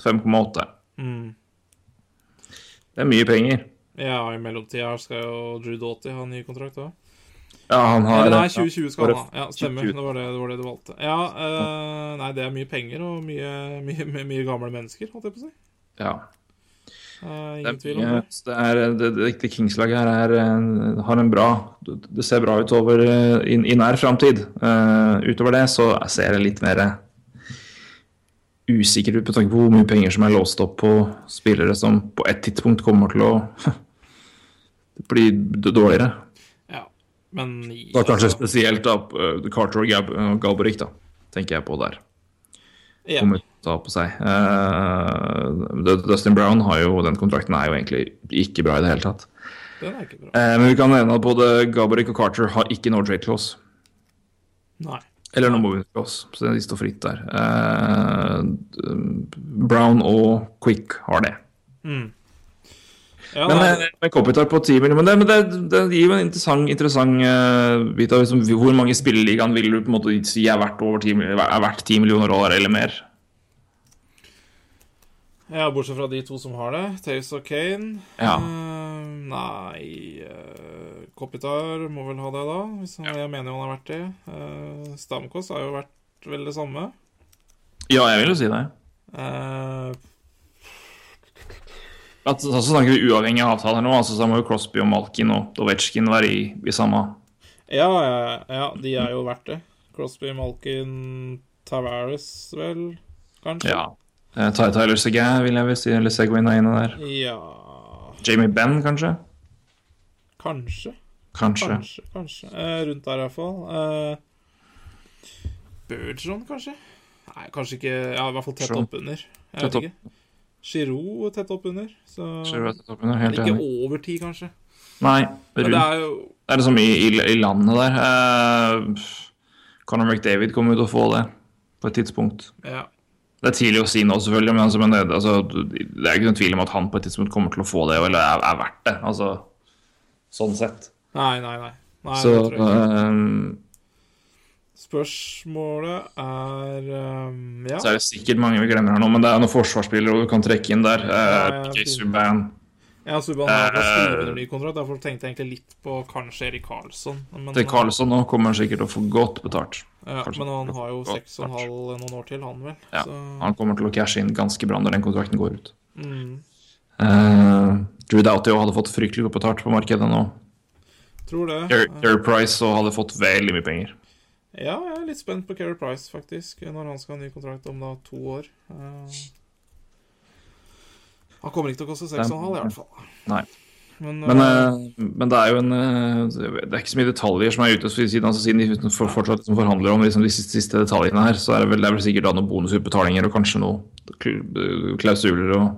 5,8. Mm. Det er mye penger. Ja, i mellomtida skal jo Drew Doughty ha ny kontrakt òg. Ja, han har Nei, 2020 skal han ha. Ja, stemmer. Det var det, det var det du valgte. Ja, uh, nei, det er mye penger og mye, mye, mye, mye gamle mennesker, holdt jeg på å si. Ja. Det, ingen tvil om det. det, er, det, det, Kings-laget her er, eh, har en bra Det ser bra ut over eh, i, i nær framtid. Uh, utover det så ser det litt mer usikker ut med tanke på hvor mye penger som er låst opp på spillere som på et tidspunkt kommer til å bli dårligere. Ja, men i- Da kanskje spesielt da, Carter og Gab Galbraith, da, tenker jeg på der. ja. kommer ta på seg. Uh, Dustin Brown har jo, den kontrakten er jo egentlig ikke bra i det hele tatt. Den er ikke bra. Uh, men vi kan nevne at både Gabarik og Carter har ikke no trade clause. Nei. Eller no huske oss, så de står fritt der. Uh, Brown og Quick har det. Ja, Men med Kopitar på 10 millioner, men, det, men det, det gir jo en interessant, interessant uh, bit av liksom, hvor mange spilleligaen vil du på en måte si er verdt, over 10, er verdt 10 millioner år eller mer? Ja, bortsett fra de to som har det. Taves og Kane. Ja. Uh, nei uh, Kopitar må vel ha det, da. Hvis han, Jeg mener jo han har vært det. Uh, Stamkos har jo vært vel det samme. Ja, jeg vil jo si det. Uh, At, så snakker vi uavhengig av avtaler nå, altså så må jo Crosby og Malkin og Ovetsjkin være i, i samme ja, ja, ja, de er jo verdt det. Crosby, Malkin, Tavares, vel, kanskje? Ja. Eh, Ty Tyler Segay, vil jeg vel si, eller Segwin er inne der. Ja Jamie Benn, kanskje? Kanskje. Kanskje. Kanskje, kanskje. Eh, rundt der, iallfall. Eh, Burgeon, kanskje? Nei, kanskje ikke Ja, i hvert fall tett oppunder. Jeg Tett vet ikke. Giroud tett oppunder. Så er oppunder? Helt ikke enig. over ti, kanskje. Nei, rundt. det er jo Det er liksom i, i, i landet der. Eh, Conor McDavid kommer jo til å få det på et tidspunkt. Ja. Det er tidlig å si nå, selvfølgelig, men, altså, men det, altså, det er ikke noen tvil om at han på et tidspunkt kommer til å få det, eller er, er verdt det. Altså, sånn sett. Nei, nei, nei. nei Så det tror jeg ikke. eh, Spørsmålet er um, Ja. så er det sikkert mange vi glemmer her nå, men det er noen forsvarsspillere du kan trekke inn der. Ja, ja, Uh, fint. Subban. Ja, Subban har uh, Eh, ny kontrakt. Derfor tenkte jeg egentlig litt på kanskje Erik Karlsson. Men, Til Karlsson nå kommer han sikkert til å få godt betalt. Ja, Karlsson. men han har jo seks og en halv noen år til, han vel. Ja, Så, Han kommer til å cashe inn ganske bra når den kontrakten går ut. mm, Uh, Drew Doughty hadde fått fryktelig godt betalt på markedet nå. tror det. Jerry Price og hadde fått veldig mye penger. Ja, jeg er litt spent på Keri Price, faktisk, når han skal ha ny kontrakt om da to år. Uh... han kommer ikke til å koste 6,5 i hvert fall. Nei. Men, Men, eh, men det er jo en eh, Det er ikke så mye detaljer som er ute. Siden, altså, siden de for, fortsatt liksom forhandler om liksom, de siste, detaljene her, så er det vel, det er vel sikkert da noen bonusutbetalinger og kanskje noen klausuler og,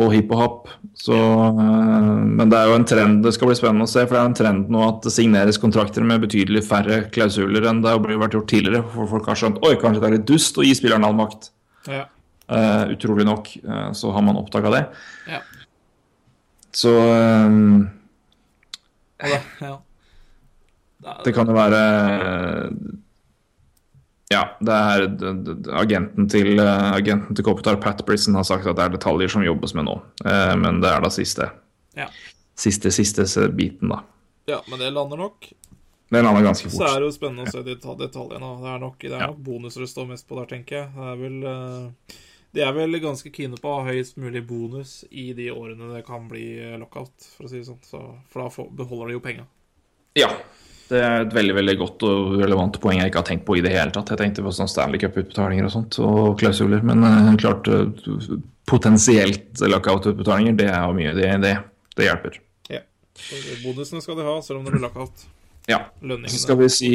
og hipp og happ. Så, uh, men det er jo en trend det skal bli spennende å se. For det er en trend nå at det signeres kontrakter med betydelig færre klausuler enn det har vært gjort tidligere. For folk har skjønt oi, kanskje det er litt dust å gi spilleren all makt. ja. Uh, utrolig nok så har man oppdaga det. Ja. Så um, det, ja. Det kan jo være Ja, det er agenten til eh, Agenten til Kopitar, Pat Brisson, har sagt at det er detaljer som jobbes med nå. Eh, men det er da siste Ja. Siste, siste biten, da. ja, men det lander nok. Det lander ganske fort. Så er det jo spennende å se deta- detaljene. Det er nok, det er Ja. nok bonuser det står mest på der, tenker jeg. Det er vel eh, De er vel ganske kine på å ha høyest mulig bonus i de årene det kan bli eh, lockout, for å si det sånn. Så, for da beholder de jo penga. Ja. Det er et veldig veldig godt og relevant poeng jeg ikke har tenkt på i det hele tatt. Jeg tenkte på sånn Stanley Cup-utbetalinger og sånt, og klausuler. Men eh, klart eh, potensielt lockout-utbetalinger, det er jo mye. Det, det, det hjelper. Ja. Bonusene skal de ha, selv om det blir lockout. Ja. Så skal vi si,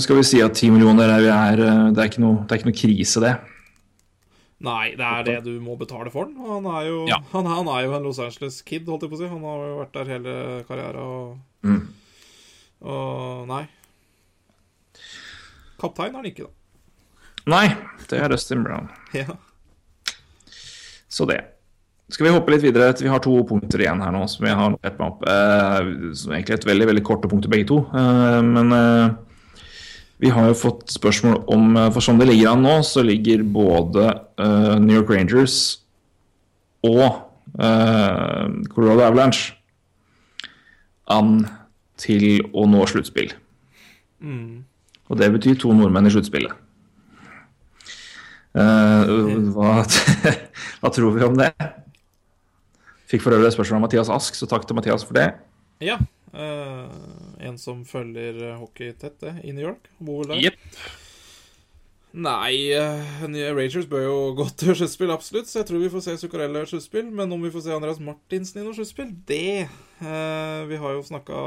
skal vi si at 10 millioner er, er, eh, det, er ikke noe, det er ikke noe krise, det. Nei, det er det du må betale for den. Og Han er jo, Ja. han, han er jo en Los Angeles-kid, holdt jeg på å si. Han har jo vært der hele karrieren og, Mm. og Nei. Kaptein er han ikke, da. Nei, det er Dustin Brown. Ja. Så det. Skal vi hoppe litt videre? Vi har to punkter igjen her nå som jeg har notert meg opp. Eh, som egentlig er et veldig veldig korte punkter begge to. Eh, men eh, vi har jo fått spørsmål om eh, For sånn det ligger an nå, så ligger både uh, New York Rangers og uh, Colorado Avalanche an til å nå sluttspill. Og det betyr to nordmenn i sluttspillet. Uh, hva, hva tror vi om det? Fikk for øvrig spørsmål av Mathias Ask, så takk til Mathias for det. ja. Eh, en som følger eh, hockey tett, i New York. Bor vel der. Yep. Nei, eh, Rangers bør jo gå til sluttspill, absolutt. Så jeg tror vi får se Zuccarello i sluttspill. Men om vi får se Andreas Martinsen i noe sluttspill, det eh, Vi har jo snakka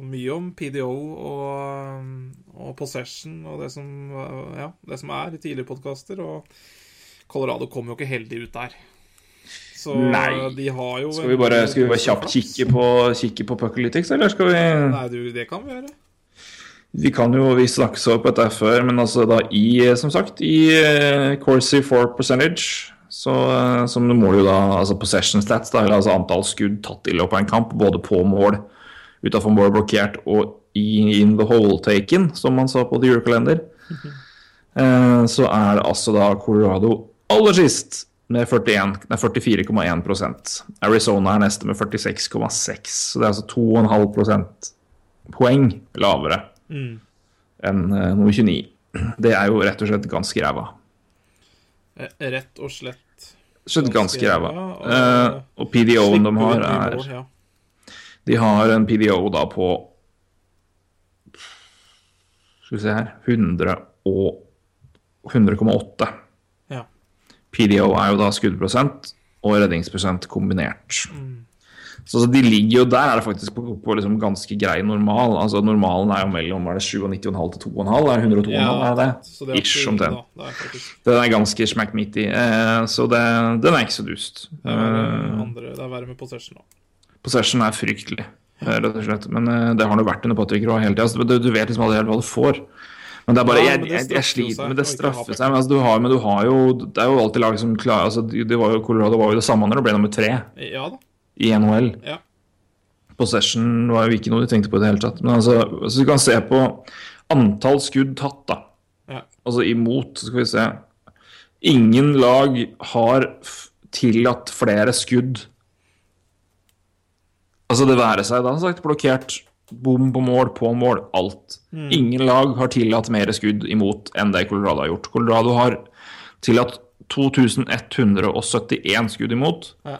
mye om PDO og, og possession og det som, eh, ja, det som er i tidligere podkaster. Og Colorado kom jo ikke heldig ut der. Så Nei. de har jo Skal vi bare, skal vi bare kjapt kikke på, kikke på Puckalytics, eller skal vi Nei, du, det kan vi gjøre. Vi kan jo vi snakket så på dette før, men altså da i, som sagt, i uh, Corsi 4 percentage så, eh, som du måler jo da altså possession stats, da, eller altså antall skudd tatt i løpet av en kamp, både på mål, utafor mål blokkert og i in the hole taken, som man sa på The Eurokalender, eh, så er det altså da Colorado aller sist med 44,1% Arizona er neste med 46,6 Så det er altså 2,5 prosentpoeng lavere enn uh, nummer 29. Det er jo rett og slett ganske ræva. Eh, Rett og slett. Skjønt ganske ræva. og- uh, og PDO-en de har, er ja. De har en PDO da på Skal vi se her 100 og 100,8. Ja. PDO er jo da skuddprosent og redningsprosent kombinert. Så, så de ligger jo der, er det faktisk på, på liksom ganske grei normal. Altså Normalen er jo mellom er det 97,5 til 2,5. Er det 102,5? er det det er Ish, omtrent. Den er ganske smack midt i. Eh, så det, den er ikke så dust. Det er verre, Eh, andre, det er verre med possession, da. Possession er fryktelig, eh, rett og slett. Men eh, det har nå vært under Patrick Roy hele tida. Du, du vet liksom aldri helt hva du får. Men det er bare, Ja, jeg, det jeg, jeg sliter med det straffer seg. Men, altså, du har, men du har jo Det er jo alltid lag som klarer altså, de, de var jo, Colorado var jo det samme når det ble nummer tre Ja i NHL. Ja. Possession var jo ikke noe de tenkte på i det hele tatt. Men altså, altså du kan se på antall skudd tatt, da. Ja. Altså imot, skal vi se. Ingen lag har tillatt flere skudd. Altså det være seg, da sagt, blokkert, bom på mål, på mål, alt. Ingen lag har tillatt mer skudd imot enn det Colorado har gjort. Colorado har tillatt 2171 skudd imot. Ja.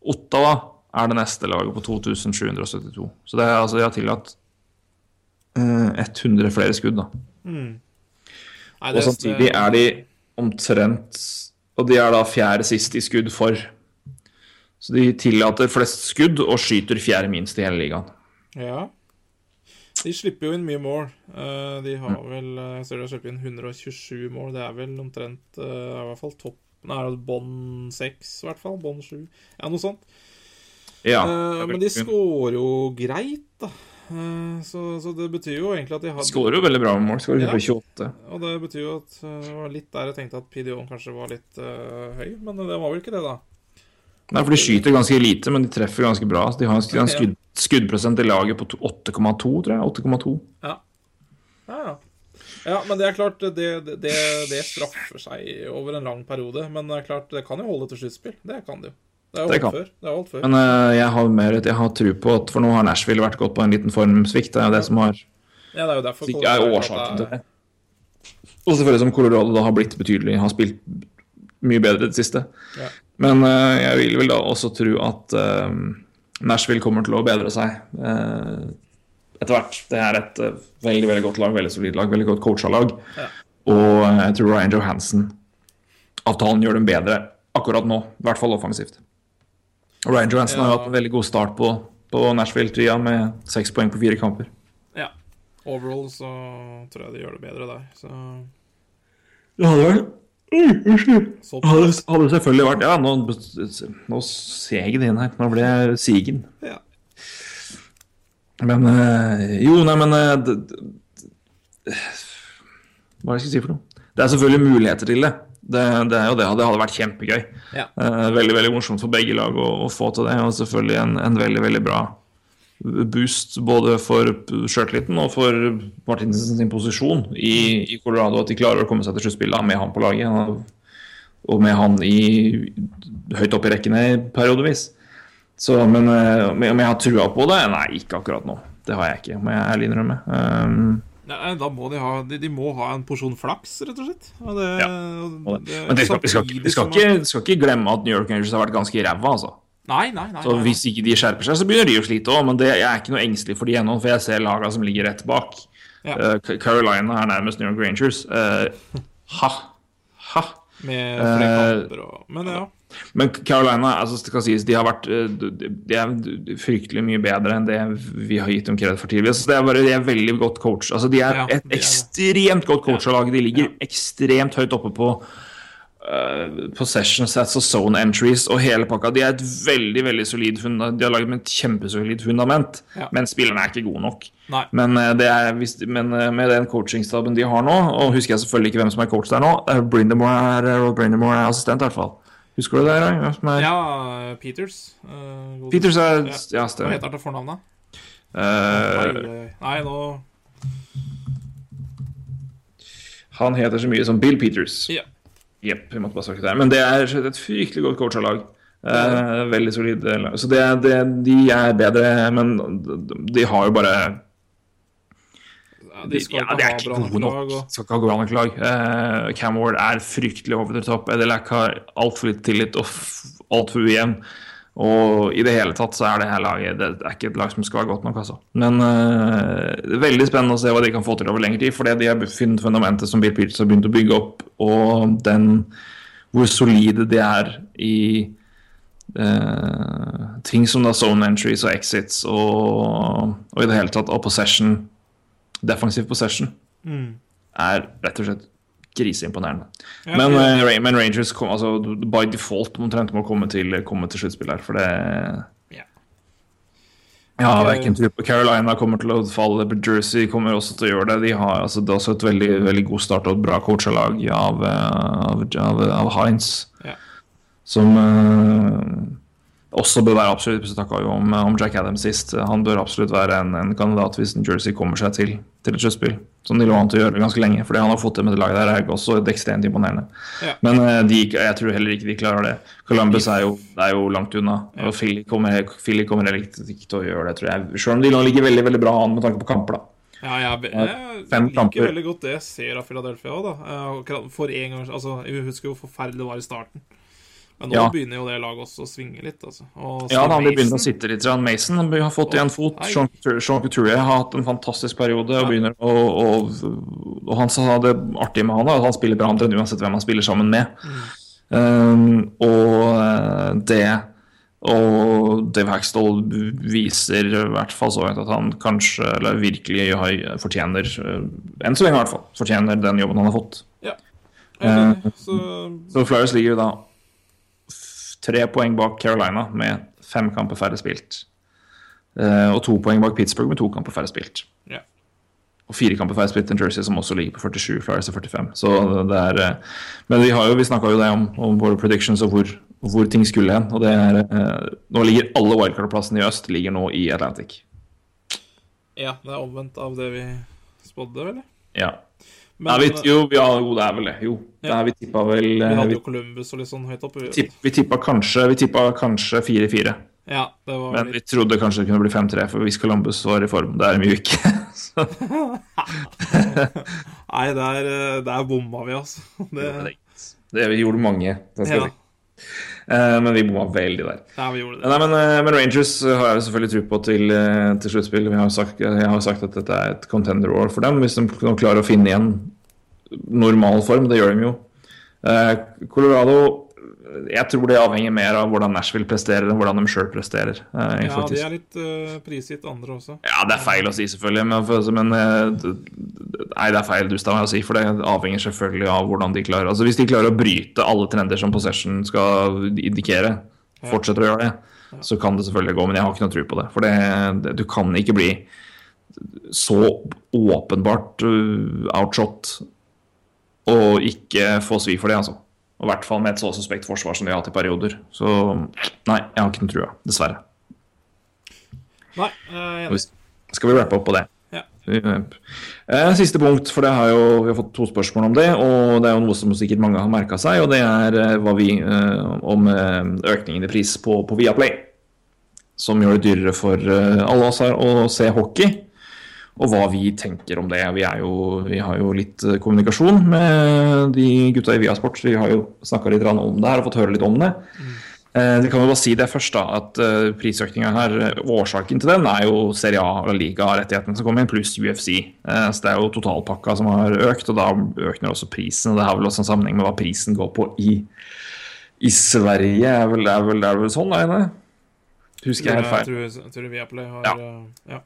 Ottawa er det neste laget på 2772. Så det er altså de har tillatt eh, 100 flere skudd, da. Nei, Og samtidig er de omtrent Og de er da fjerde sist i skudd for. Så de tillater flest skudd og skyter fjerde minst i hele ligaen. Ja. De slipper jo inn mye mål. Eh, De Mm. har vel eh, Jeg ser de har sluppet inn 127 mål. Det er vel omtrent eh, I hvert fall topp Nei, bånn seks, i hvert fall. Bånn sju. Ja, noe sånt. Ja, men de scorer jo greit, da. Så, så det betyr jo egentlig at de har Skårer jo veldig bra med mål. Skårer Ja. på 28. Og det betyr jo at det var litt der jeg tenkte at PDO-en kanskje var litt uh, høy, men det var vel ikke det, da. Nei, for de skyter ganske lite, men de treffer ganske bra. Så de har en en skudd, skuddprosent i laget på 8,2, tror jeg. 8,2. Ja. Ja, ja. ja, men det er klart, det, det, det, straffer seg over en lang periode. Men det er klart, det kan jo holde til sluttspill. Det kan det jo. Det er jo holdt før. Det har holdt før. Men uh, jeg har mer jeg har tro på at For nå har Nashville vært gått på en liten formsvikt. Det er jo det som har Ja, det er jo derfor ikke er årsaken til er- det. Og selvfølgelig som Colorado da har blitt betydelig, har spilt mye bedre i det siste. Ja. Men uh, jeg vil vel da også tro at eh, Nashville kommer til å bedre seg eh, etter hvert. Det er et eh, veldig veldig godt lag, veldig solid lag, veldig godt coacha lag. Ja. Og eh, jeg tror Ryan Johansen-avtalen gjør dem bedre akkurat nå, i hvert fall offensivt. Og Ryan Johansen har jo hatt en veldig god start på, på Nashville-tida med seks poeng på fire kamper. Ja. Overall så tror jeg de gjør det bedre der. Så Det hadde vært så hadde, hadde selvfølgelig vært Ja, nå, nå seg det inn her. Nå ble jeg sigen. ja. Men eh, Jo, nei, men det, d- d- Hva det jeg skal si for noe? Det er selvfølgelig muligheter til det. Det, det er jo det. Det hadde vært kjempegøy. Ja. Eh, veldig veldig morsomt for begge lag å, å få til det. Og selvfølgelig en, en veldig veldig bra boost både for sjøltilliten og for Martinsen sin posisjon i, i Colorado. At de klarer å komme seg til sluttspillet med han på laget. Og, med han i, høyt oppe i rekkene periodevis. Så, men eh, om jeg har trua på det? Nei, ikke akkurat nå. Det har jeg ikke, må jeg ærlig innrømme. Um, Nei, da må de ha de, de må ha en porsjon flaks, rett og slett. Og det, Ja, og det- men vi skal, skal, skal, skal ikke glemme at New York Rangers har vært ganske ræva, altså. Nei, nei, nei. Så hvis ikke de skjerper seg, så begynner de å slite òg. Men det, jeg er ikke noe engstelig for de ennå, for jeg ser laga som ligger rett bak. Ja. Uh, Carolina er nærmest New York Rangers. Uh, ha, ha. Med flere Eh, og Men ja. Men Carolina altså det skal sies, de har vært de de er fryktelig mye bedre enn det vi har gitt dem kred for tidligere. Så det er bare, de er veldig godt coach. Altså, de er Ja, et de er ekstremt godt coacha lag. De ligger ekstremt høyt oppe på eh, possession sets og zone entries og hele pakka. De er et veldig veldig solid fundament. De har laget et kjempesolid fundament, Ja. men spillerne er ikke gode nok. Nei. Men, eh, det er, hvis, men eh, med den coachingstaben de har nå, og husker jeg selvfølgelig ikke hvem som er coach der nå Brindamore er, Rob Brindamore er assistent, i hvert fall. Husker du det? Er? Ja, Peters. Uh, Peters er Ja. Ja, Hva heter han til fornavn, da? Oi, oi, oi. Nei, nå han heter så mye som Bill Peters. Ja. Jepp, vi måtte bare sagt der. Men det er et fryktelig godt coacha lag. Eh, veldig solid lag. Så det, det, de er bedre, men de har jo bare ja, De skal ja, det er ikke bra gode nok. Skal ikke ha gode nok lag. Eh, Cam Ward er fryktelig over the top. Edelac har altfor litt tillit og altfor ujevn. Og i det hele tatt så er det her laget Det er ikke et lag som skal være godt nok, altså. Men uh, det er veldig spennende å se hva de kan få til over lengre tid. Fordi de har funnet fundamentet som Bill Peters har begynt å bygge opp, og den hvor solide de er i uh, ting som da zone entries og exits og, og i det hele tatt og possession defensive possession er rett og slett griseimponerende. Ja, men, ja. eh, men Rangers kom, altså, by default omtrent må komme til, komme til sluttspill her, for det Ja. Ja, det er ikke en tro på Carolina kommer til å falle. Jersey kommer også til å gjøre det. De har altså, det er også et veldig, veldig god start og et bra coacha lag av, eh, av, av, av Heinz Ja. som eh, også bør være absolutt Vi snakka jo om, om Jack Adams sist. Han bør absolutt være en, en kandidat hvis Jersey kommer seg til, til et sluttspill. Som de lå an til å gjøre ganske lenge. For det han har fått til med det laget der, er også ekstremt imponerende. Ja. Men eh, de, jeg tror heller ikke de klarer det. Columbus er jo, er jo langt unna. Og Philly kommer, Philly kommer heller ikke til å gjøre det, tror jeg. Selv om de nå ligger veldig veldig bra an med tanke på kamper, da. Ja, jeg, jeg, jeg liker veldig godt det jeg ser av Philadelphia òg, da. Eh, akkurat For en gang Altså, jeg husker hvor forferdelig det var i starten. Men nå Ja. begynner jo det laget også å svinge litt, altså. Ja, han begynner å sitte litt. Mason han har fått igjen fot. Sean Couturier- har hatt en fantastisk periode. Og, begynner og, og, og han sa det artige med han er at han spiller bra omtrent uansett hvem han spiller sammen med. Um, og eh, det og Dave Hackstall viser i hvert fall så at han kanskje, eller virkelig fortjener, eh, enn så lenge i hvert fall, fortjener den jobben han har fått. Ja. Okay, er Eh. Så Så Flyers ligger jo da tre poeng bak Carolina med fem kamper færre spilt. Uh, og to poeng bak Pittsburgh med to kamper færre spilt. Yeah. Og fire kamper færre spilt enn Jersey, som også ligger på 47. Flyers er 45. Så det er uh, Men vi har jo, vi snakka jo det om, om våre predictions og hvor, hvor ting skulle hen. Og det er uh, Nå ligger alle wildcard-plassene i øst ligger nå i Atlantic. ja, det er omvendt av det vi spådde, eller? Ja. Men Nei, vi, jo, ja, jo, det er vel det. Jo. Ja. er, vi tippa vel vi eh, hadde jo Columbus og litt sånn høyt oppe. tipp, vi tippa kanskje Vi tippa kanskje 4-4. Ja, Men litt... Vi trodde kanskje det kunne bli 5-3, for hvis Columbus var i form. Det er de jo ikke. Nei, der, eh, der bomma vi, altså. Det, det vi gjorde mange. Det skal ja. Eh, men vi bomma veldig der. ja, vi gjorde det. Nei, men, eh, men Rangers har jeg selvfølgelig tro på til, eh, til sluttspill. Sagt, jeg har sagt at dette er et contender år for dem, hvis de klarer å finne igjen normal form. Det gjør de jo. Eh, Colorado Jeg tror det avhenger mer av hvordan Nashville presterer enn hvordan de sjøl presterer. eh, Ja, faktisk. de er litt uh, prisgitt andre også. Ja, det er feil å si, selvfølgelig. Men, men eh, Nei, det er feil dust av meg å si, for det avhenger selvfølgelig av hvordan de klarer Altså Hvis de klarer å bryte alle trender som possession skal indikere, fortsetter å gjøre det, så kan det selvfølgelig gå. Men jeg har ikke noe tro på det. For det, det, du kan ikke bli så åpenbart uh, outshot og ikke få svi for det, altså. Og I hvert fall med et så suspekt forsvar som de har hatt i perioder. Så nei, jeg har ikke noe trua, dessverre. Nei, er. Skal vi rappe opp på det? Ja. Eh, Siste punkt, for det har jo, vi har fått to spørsmål om det. Og det er jo noe som sikkert mange har merka seg, og det er eh, hva vi eh, om eh, økningen i pris på, på Viaplay. Som gjør det dyrere for eh, alle oss her å se hockey. Og hva vi tenker om det. Vi, er jo, vi har jo litt eh, kommunikasjon med de gutta i Viasport. Vi har jo snakka litt om det her og fått høre litt om det. Eh, Vi kan jo bare si det først, da, at uh, prisøkninga her, eh, årsaken til den er jo Serie A og Liga-rettighetene som kommer inn, pluss UFC. Eh, så det er jo totalpakka som har økt, og da øker også prisen. og Det har vel også en sammenheng med hva prisen går på i, i Sverige. Er vel, er vel, er vel sånn, er det? Husker jeg helt Jeg feil. tror, jeg tror Viaplay har Ja. eh, ja.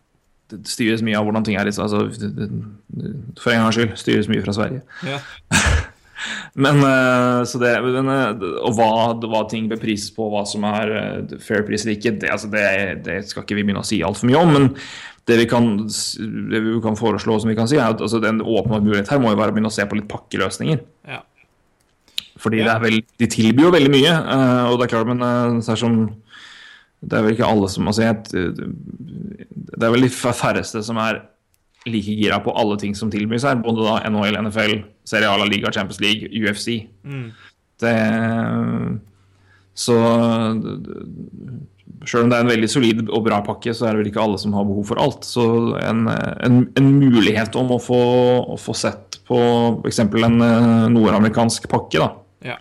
Det styres mye av hvordan ting er. i- Altså, det- for en gangs skyld styres mye fra Sverige. Ja. Men eh, så det, men, eh, Og hva, hva ting beprises prises på, hva som er eh, fair pris eller ikke, det, altså det, det skal ikke vi begynne å si altfor mye om. Men det vi, kan, det vi kan foreslå, som vi kan si, er at altså, den åpenbare mulighet her må jo være å begynne å se på litt pakkeløsninger. Ja. Fordi Ja. det er vel, de tilbyr jo veldig mye, og det er klart, men det er som Det er vel ikke alle som altså, jeg, Det er vel de færreste som er like gira på alle ting som tilbys her. Både da NHL, NFL, Serie A, La Liga, Champions League, UFC. Det Så Sjøl om det er en veldig solid og bra pakke, så er det vel ikke alle som har behov for alt. Så en, en, en mulighet om å få, å få sett på f.eks. en eh, nordamerikansk pakke, da, ja.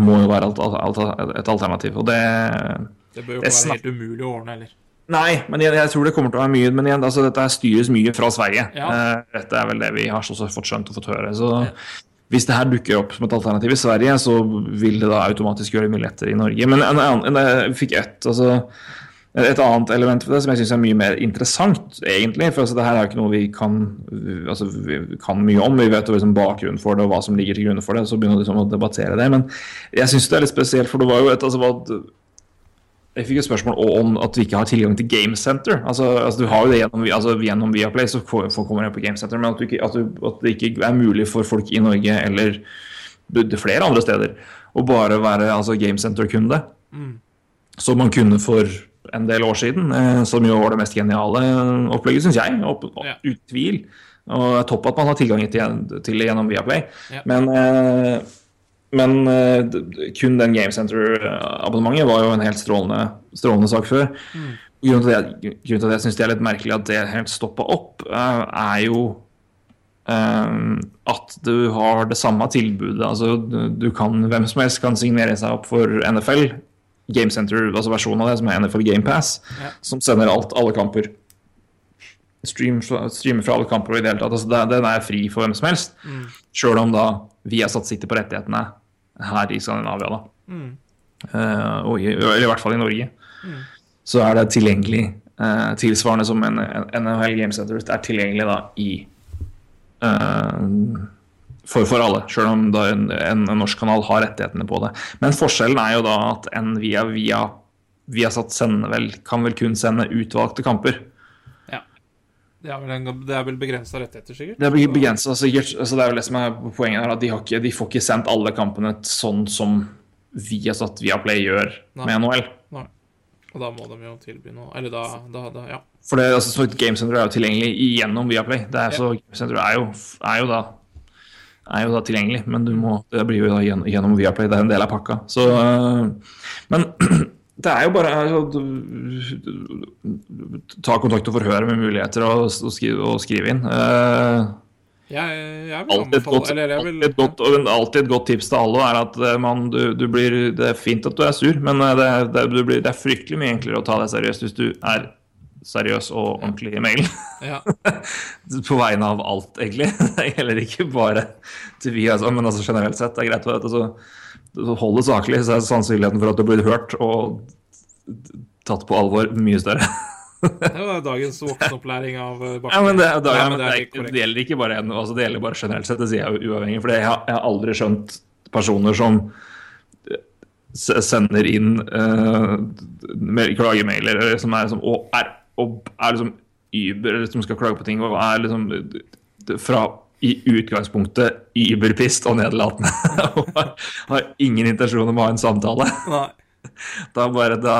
må jo være et, et, alternativ. Og det Det bør jo ikke være helt umulig å ordne heller. Nei, men jeg, jeg tror det kommer til å være mye. Men igjen, altså, dette styres mye fra Sverige. Ja. Eh, dette er vel det vi har også fått skjønt og fått høre. Så hvis det her dukker opp som et alternativ i Sverige, så vil det da automatisk gjøre det mye lettere i Norge. Men en en, en, jeg fikk ett, altså, et annet element for det som jeg syns er mye mer interessant, egentlig. For altså, det her er jo ikke noe vi kan, altså, vi kan mye om. Vi vet jo liksom bakgrunnen for det og hva som ligger til grunn for det. Så begynner vi liksom å debattere det. Men jeg syns det er litt spesielt, for det var jo et altså, jeg fikk et spørsmål om at vi ikke har tilgang til Game Center. Altså, altså Du har jo det gjennom, altså, gjennom Viaplay, så får, får kommer jeg på Game Center. Men at, ikke, at, du, at det ikke er mulig for folk i Norge eller flere andre steder å bare være altså, Game Center-kunde. Som man kunne for en del år siden. Eh, som jo var det mest geniale opplegget, syns jeg. Opp, Ja. Uten tvil. Og det er topp at man har tilgang til, til det gjennom Viaplay. Ja. Men eh, men eh, kun den Game Center-abonnementet var jo en helt strålende, strålende sak før. Grunnen til, det, grunnen til at jeg syns det er litt merkelig at det helt stoppa opp, eh, er jo um, at du har det samme tilbudet. Altså, du, kan, hvem som helst kan signere seg opp for NFL. Game Center, altså versjonen av det, som er NFL Game Pass, Ja. som sender alt, alle kamper. Stream, streamer fra alle kamper og i det hele tatt. Altså, den er fri for hvem som helst. Sjøl om da vi har satt sitte på rettighetene her i Skandinavia, da. Eh, og i, eller i hvert fall i Norge. Så er det tilgjengelig uh, tilsvarende som en, en NHL Game Center er tilgjengelig da i uh, for, for alle, sjøl om en, en norsk kanal har rettighetene på det. Men forskjellen er jo da at en via, via Viasat sender vel, kan vel kun sende utvalgte kamper. Ja. Det er vel, en, det er vel begrensa rettigheter, sikkert? Det er begrensa, sikkert. Altså, det er vel det som er poenget her, at de, har ikke, de får ikke sendt alle kampene sånn som Viasat Viaplay gjør Nei. med NHL. Nei. Og da må de jo tilby noe Eller da, da, da Ja. For det, altså, så Game Center er jo tilgjengelig gjennom Viaplay. Det er, Ja. så Game Center er jo, er jo da er jo da tilgjengelig, men du må, det blir jo da gjennom, gjennom Viaplay. Det er en del av pakka. Så, øh, men det er jo bare altså, Ta kontakt og forhøre med muligheter og, og, skrive, og skrive inn. Eh, Jeg, jeg vil alltid, et anbefale godt, Eller jeg alltid, vil et godt, alltid et godt tips til alle er at eh, man, du, du blir, det er fint at du er sur, men det, det, du blir, det er fryktelig mye enklere å ta deg seriøst hvis du er seriøs og ordentlig i mailen. ja. På vegne av alt, egentlig. Det gjelder ikke bare til vi, altså, men altså generelt sett. Det er greit at altså, Hold det saklig, så er sannsynligheten for at du blir hørt og tatt på alvor mye større. Det var dagens voksenopplæring av eh, Bakke. Ja, men det, da, ja, men det, er det gjelder ikke bare en, altså det gjelder bare generelt sett, det sier jeg uavhengig. For jeg, har- jeg har aldri skjønt personer som eh, sender inn uh, klagemailer som er, som, og er, og er liksom Uber, eller som skal klage på ting, og er liksom eh, fra i utgangspunktet überpist og nedlatende. og har, ingen intensjon om å ha en samtale. Nei. Da bare da,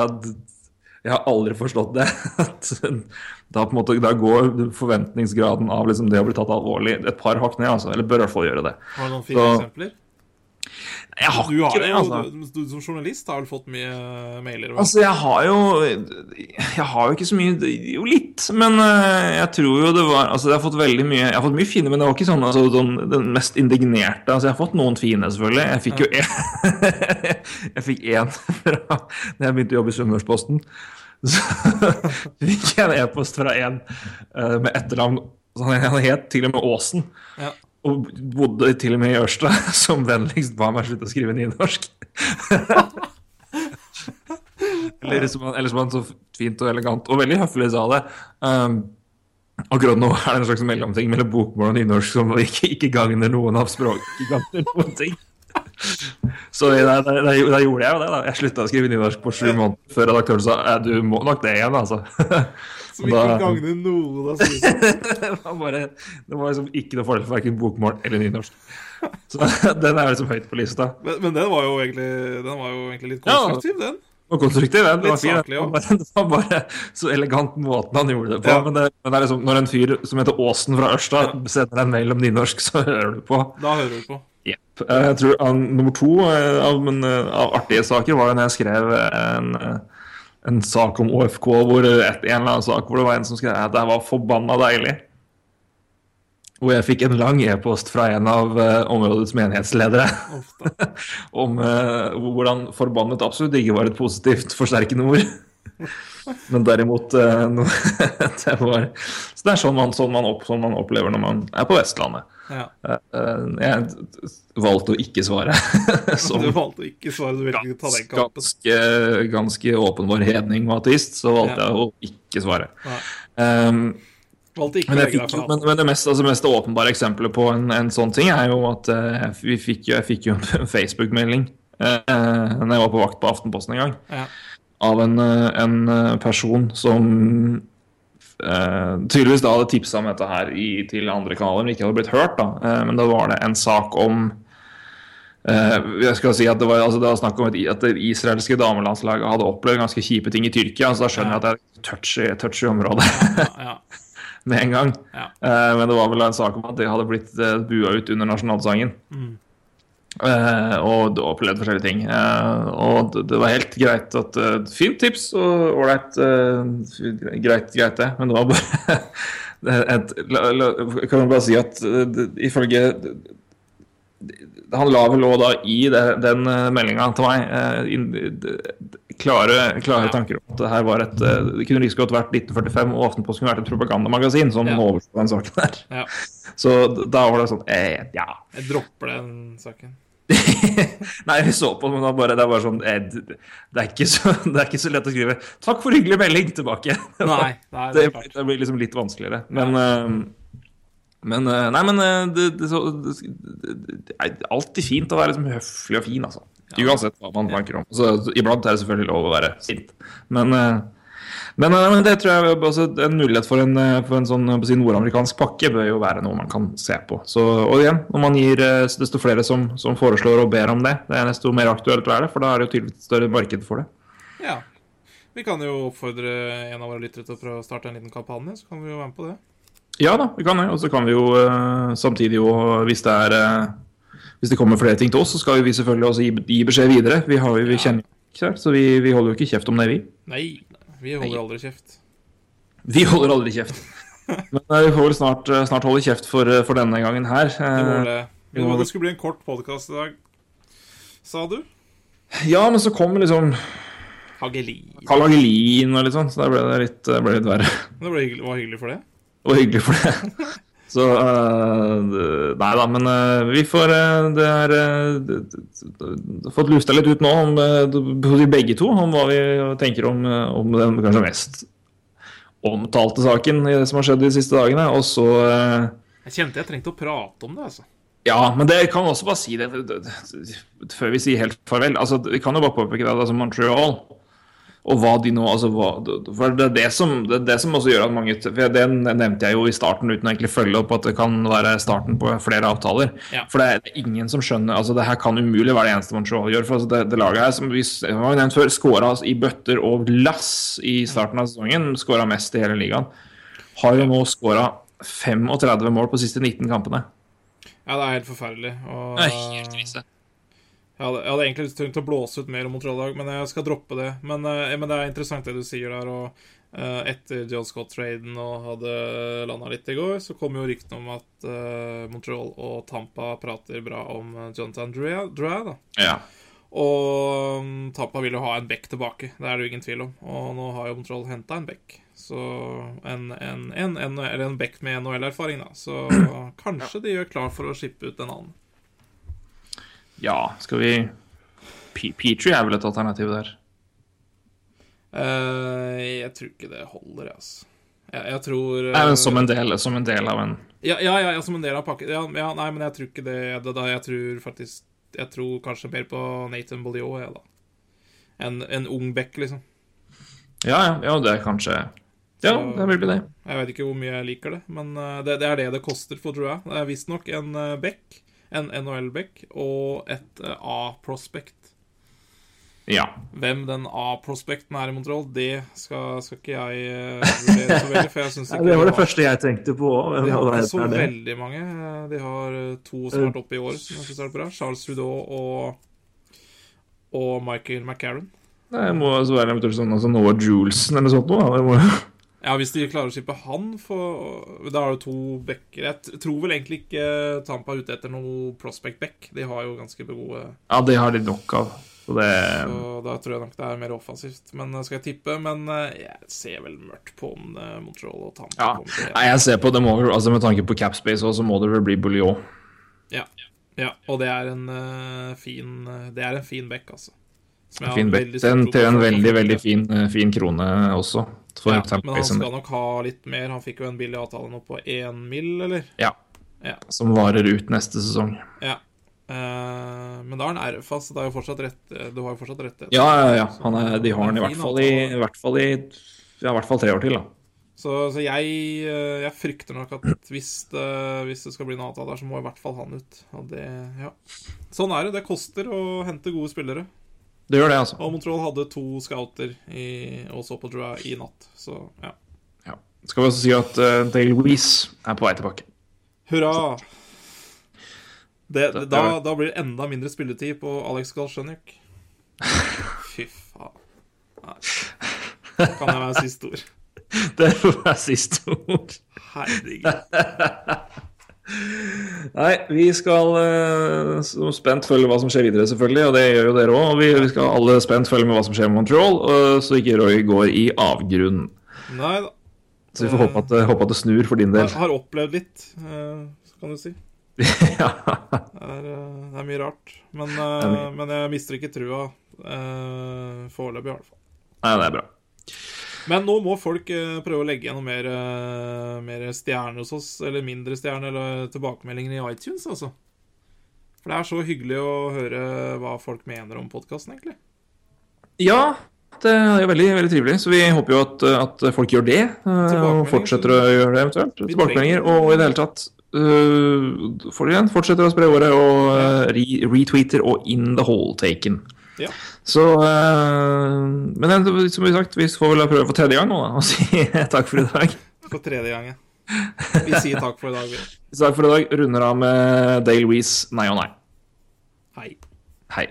Jeg har aldri forstått det. Da, på en måte, da går forventningsgraden av liksom det å bli tatt alvorlig et par hakk ned. Altså, eller bør i hvert fall gjøre det. Har du noen fine Så- eksempler? Jeg har Du, har ikke det, jo, altså. du, du som journalist har vel fått mye mailer? Altså, jeg har jo Jeg har jo ikke så mye Jo, litt. Men eh, jeg tror jo det var Altså, jeg har fått veldig mye Jeg har fått mye fine, men det var ikke sånn, altså, sånn den mest indignerte. Altså, jeg har fått noen fine, selvfølgelig. Jeg fikk jo en Jeg fikk en fra Da jeg begynte å jobbe i Sunnmørsposten. Så fikk jeg en e-post fra en eh, med etternavn han het til og med Åsen. Ja. Og bodde til og med i Ørsta, som vennligst ba meg slutte å skrive nynorsk. eller, som han, eller som han så fint og elegant og veldig høflig sa det. Um, Akkurat nå er det en slags mellomting mellom bokmål og nynorsk som ikke, ikke gagner noen av språk. Ikke gagner noen ting. Så da, da, da, da gjorde jeg jo det. da Jeg slutta å skrive nynorsk på sju måneder før redaktøren sa "Eh, du må nok det igjen, altså. Som ikke Da- gagner noen av sine det var bare Det var liksom ikke noe fordel for verken bokmål eller nynorsk. Så den er liksom høyt på lista. men, men den var egentlig Den var jo egentlig litt Ja. konstruktiv, den. Og konstruktiv, den. Det var Litt fin. saklig Det var bare, så elegant måten han gjorde det på. Ja. Men, det, men det liksom, når en fyr som heter Åsen fra Ørsta sender en mail om nynorsk, så hører du på. Da hører du på. Eh, Jeg tror han, Nummer to eh, av, men, eh, av artige saker var da jeg skrev en, eh, en sak om OFK, hvor et, en eller annen sak hvor det var en som skrev at det var forbanna deilig. Hvor jeg fikk en lang e-post fra en av uh, områdets menighetsledere om uh, hvordan forbannet absolutt ikke var et positivt forsterkende ord. Men derimot uh, det var, Så det er sånn man, sånn, man opp, sånn man opplever når man er på Vestlandet. Ja. Eh, eh, jeg valgte å ikke svare. Som Du valgte å ikke svare, du ville ikke ta den kampen. ganske, ganske åpenbar hedning og ateist, så valgte Ja. jeg å ikke svare. Um, ikke men, fikk, men, men det mest, altså, mest åpenbare eksempelet på en, en sånn ting er jo at uh, vi fikk jeg fikk jo en Facebook-melding uh, når jeg var på vakt på Aftenposten en gang, Ja. av en, en person som eh, tydeligvis da hadde tipsa om dette her i, til andre kanaler, men ikke hadde blitt hørt. da, uh, Men da var det en sak om uh, jeg skal si at Det var, altså, det var snakk om et, at det israelske damelandslaget hadde opplevd ganske kjipe ting i Tyrkia. så Da skjønner jeg at det er et touchy, touchy område Ja, ja. med en gang. Ja. Men det var vel en sak om at de hadde blitt uh, bua ut under nasjonalsangen. Mm. Eh, og opplevd forskjellige ting. Eh, og det, var helt greit at eh, Fint tips og ålreit. greit, greit, det. Men det var bare et, la, la, Kan jeg bare si at ifølge Han la vel òg da i det, den meldinga til meg in, klare, klare Ja. tanker om at det her var et Det kunne like godt vært 1945 og Aftenposten kunne vært et propagandamagasin som Ja. overså den saken der. ja. Så da var det sånn eh, Ja. Jeg dropper den saken. Nei, vi så på men det, var bare, det er bare sånn Ed, det, er så, det er ikke så lett å skrive 'takk for hyggelig melding' tilbake. Nei, nei, det det, blir liksom litt vanskeligere. Men, eh, men eh, Nei, men eh, det, er alltid fint å være liksom høflig og fin, altså. Uansett hva man tenker om. Så, iblant er det selvfølgelig lov å være sint. Men, eh, men, eh, men det tror jeg også, en mulighet for en, eh, for en sånn på å si, nordamerikansk pakke bør jo være noe man kan se på. Så, og igjen, når man gir eh, desto flere som, som foreslår og ber om det, det er desto mer aktuelt er det, for da er det jo tydeligvis større marked for det. Ja. Vi kan jo oppfordre en av våre lyttere til å prøve å starte en liten kampanje, så kan vi jo være med på det. Ja da, vi kan det. Og så kan vi jo samtidig jo, hvis det er Hvis det kommer flere ting til oss, så skal vi selvfølgelig også gi, gi beskjed videre. Vi, har, vi Ja. kjenner ikke her, så vi, vi holder jo ikke kjeft om det, vi. Nei, vi holder aldri kjeft. Vi holder aldri kjeft. Men eh, vi får vel snart, eh, snart holde kjeft for, eh, for denne gangen her. Det var det. vi Det, må- det skulle bli en kort podkast i dag, sa du? Ja, men så kom liksom Hagelin. Karl Hagelin og litt sånn, så da ble det litt, ble litt verre. Det ble hyggelig, var hyggelig for det. Og hyggelig for det. Så uh, Nei da, men uh, vi får uh, Det er Fått lusta litt ut nå om begge to om hva vi tenker om, om den kanskje mest omtalte saken i det som har skjedd de siste dagene. Og så Jeg kjente jeg trengte å prate om det, altså. Ja, men det kan også bare si det før vi sier helt farvel. Altså, Vi kan jo bare påpeke det, altså Montreal og hva de nå altså hva, For det er det som, det er det som også gjør at mange for Det nevnte jeg jo i starten uten å egentlig følge opp at det kan være starten på flere avtaler. Ja. For det er ingen som skjønner altså Det her kan umulig være det eneste Montreal gjør. For altså det, det laget her, som vi har nevnt før, skåra i bøtter og lass i starten av sesongen. Skåra mest i hele ligaen. Har jo nå skåra 35 mål på de siste 19 kampene. Ja, det er helt forferdelig. Og, Det er helt krise. Jeg hadde, jeg hadde egentlig tenkt å blåse ut mer om Montreal i dag, men jeg skal droppe det. Men, eh, men det er interessant det du sier der. og eh, Etter John Scott-traden og hadde landa litt i går, så kom jo ryktene om at eh, Montreal og Tampa prater bra om Jonathan Drea, da. Ja. Og um, Tampa vil jo ha en back tilbake, det er det jo ingen tvil om. Og nå har jo Montreal henta en back. Så en, en, en, en, eller en back med NHL-erfaring, da. Så kanskje de gjør klar for å shippe ut en annen. Ja, skal vi P Petrie er vel et alternativ der. Uh, jeg tror ikke det holder, altså. Jeg, jeg tror Nei, men eh, som en del, som en del av en ja, ja, ja, som en del av pakken. Ja, ja, nei, men jeg tror ikke det, det da. Jeg tror faktisk Jeg tror kanskje mer på Nathan Bolliot, jeg, da. En, en ung back, liksom. Ja, ja, ja, det er kanskje Ja, Så- det vil bli det. Jeg vet ikke hvor mye jeg liker det, men eh, det, det er det det koster for, tror jeg. Det er visstnok en Beck, en NHL-back og et eh, A-prospect. Ja. Hvem den A-prospekten er i Montreal, det skal, skal ikke jeg eh, vurdere så veldig, for jeg synes ikke Det var det første jeg tenkte på. De har ikke så veldig mange. De har eh, to som har vært oppe i år, som jeg synes er bra. Charles Trudeau og, og Michael McCarron. Det må altså være eventuelt sånn altså Noah Julesen eller sånt noe. da. Det må... Ja, hvis de klarer å slippe han, for Da har du to backer. Jeg tror vel egentlig ikke Tampa er ute etter noe prospect back. De har jo ganske gode Ja, det har de nok av. Så det Så da tror jeg nok det er mer offensivt. Men eh, skal jeg tippe? Men eh, jeg ser vel mørkt på om eh, Montreal og Tampa Ja. kommer til Nei, jeg ser på det må, altså Med tanke på capspace også, så må det vel bli Bouillon. Ja. ja. Og det er en fin Det er en fin back, altså. Fin bet. til en veldig, veldig fin, eh, fin krone også. Ja, Men han skal nok ha litt mer. Han fikk jo en billig avtale nå på én mill., eller? Ja. Ja. Som varer ut neste sesong. Ja. Uh, men da er han RFA, så det er jo fortsatt rett, du har jo fortsatt rett Ja, ja, ja. Han er, de har han i er hvert fall i, i, hvert fall i ja, i hvert fall tre år til, da. Så, så jeg, eh, jeg frykter nok at hvis det, hvis det skal bli en avtale der, så må i hvert fall han ut. Og det, ja. Sånn er det. Det koster å hente gode spillere. Det gjør det, altså. Og Montreal hadde to scouter i, også på Draw i natt, så ja. Ja. Skal vi også si at uh, Dale Louise er på vei tilbake. Hurra! Det, Det- da, da blir det enda mindre spilletid på Alex Galsjenjuk. Fy faen. Nei. Kan jeg være siste ord? Det får være siste ord. Herregud. Nei, vi skal uh, spent følge hva som skjer videre, selvfølgelig. Og det gjør jo dere òg. Og vi, vi skal alle spent følge med hva som skjer med Montreal, uh, så ikke Roy går i avgrunnen. Nei da. Så vi får håpe at, håpe at det snur for din del. Jeg har opplevd litt, eh, kan du si. ja. Det er, det er mye rart. Men, eh, men jeg mister ikke trua foreløpig, i hvert fall. Nei, det er bra. Men nå må folk eh, prøve å legge igjen noe mer, eh, mer stjerner hos oss, eller mindre stjerner, eller tilbakemeldinger i iTunes, altså. For det er så hyggelig å høre hva folk mener om podkasten, egentlig. Ja, det er veldig, veldig trivelig. Så vi håper jo at, at folk gjør det. eh, Og fortsetter å gjøre det, eventuelt. Tilbakemeldinger. Og i det hele tatt uh, for igjen, fortsetter å spre ordet og uh, retweeter og in the hole taken. Ja. Så eh, Men som vi sagt, vi får vel prøve for tredje gang nå da, og si takk for i dag. For tredje gang, ja. Vi sier takk for i dag, vi. Takk for i dag. Runder av med Dale Weese, nei og nei. Hei. Hei.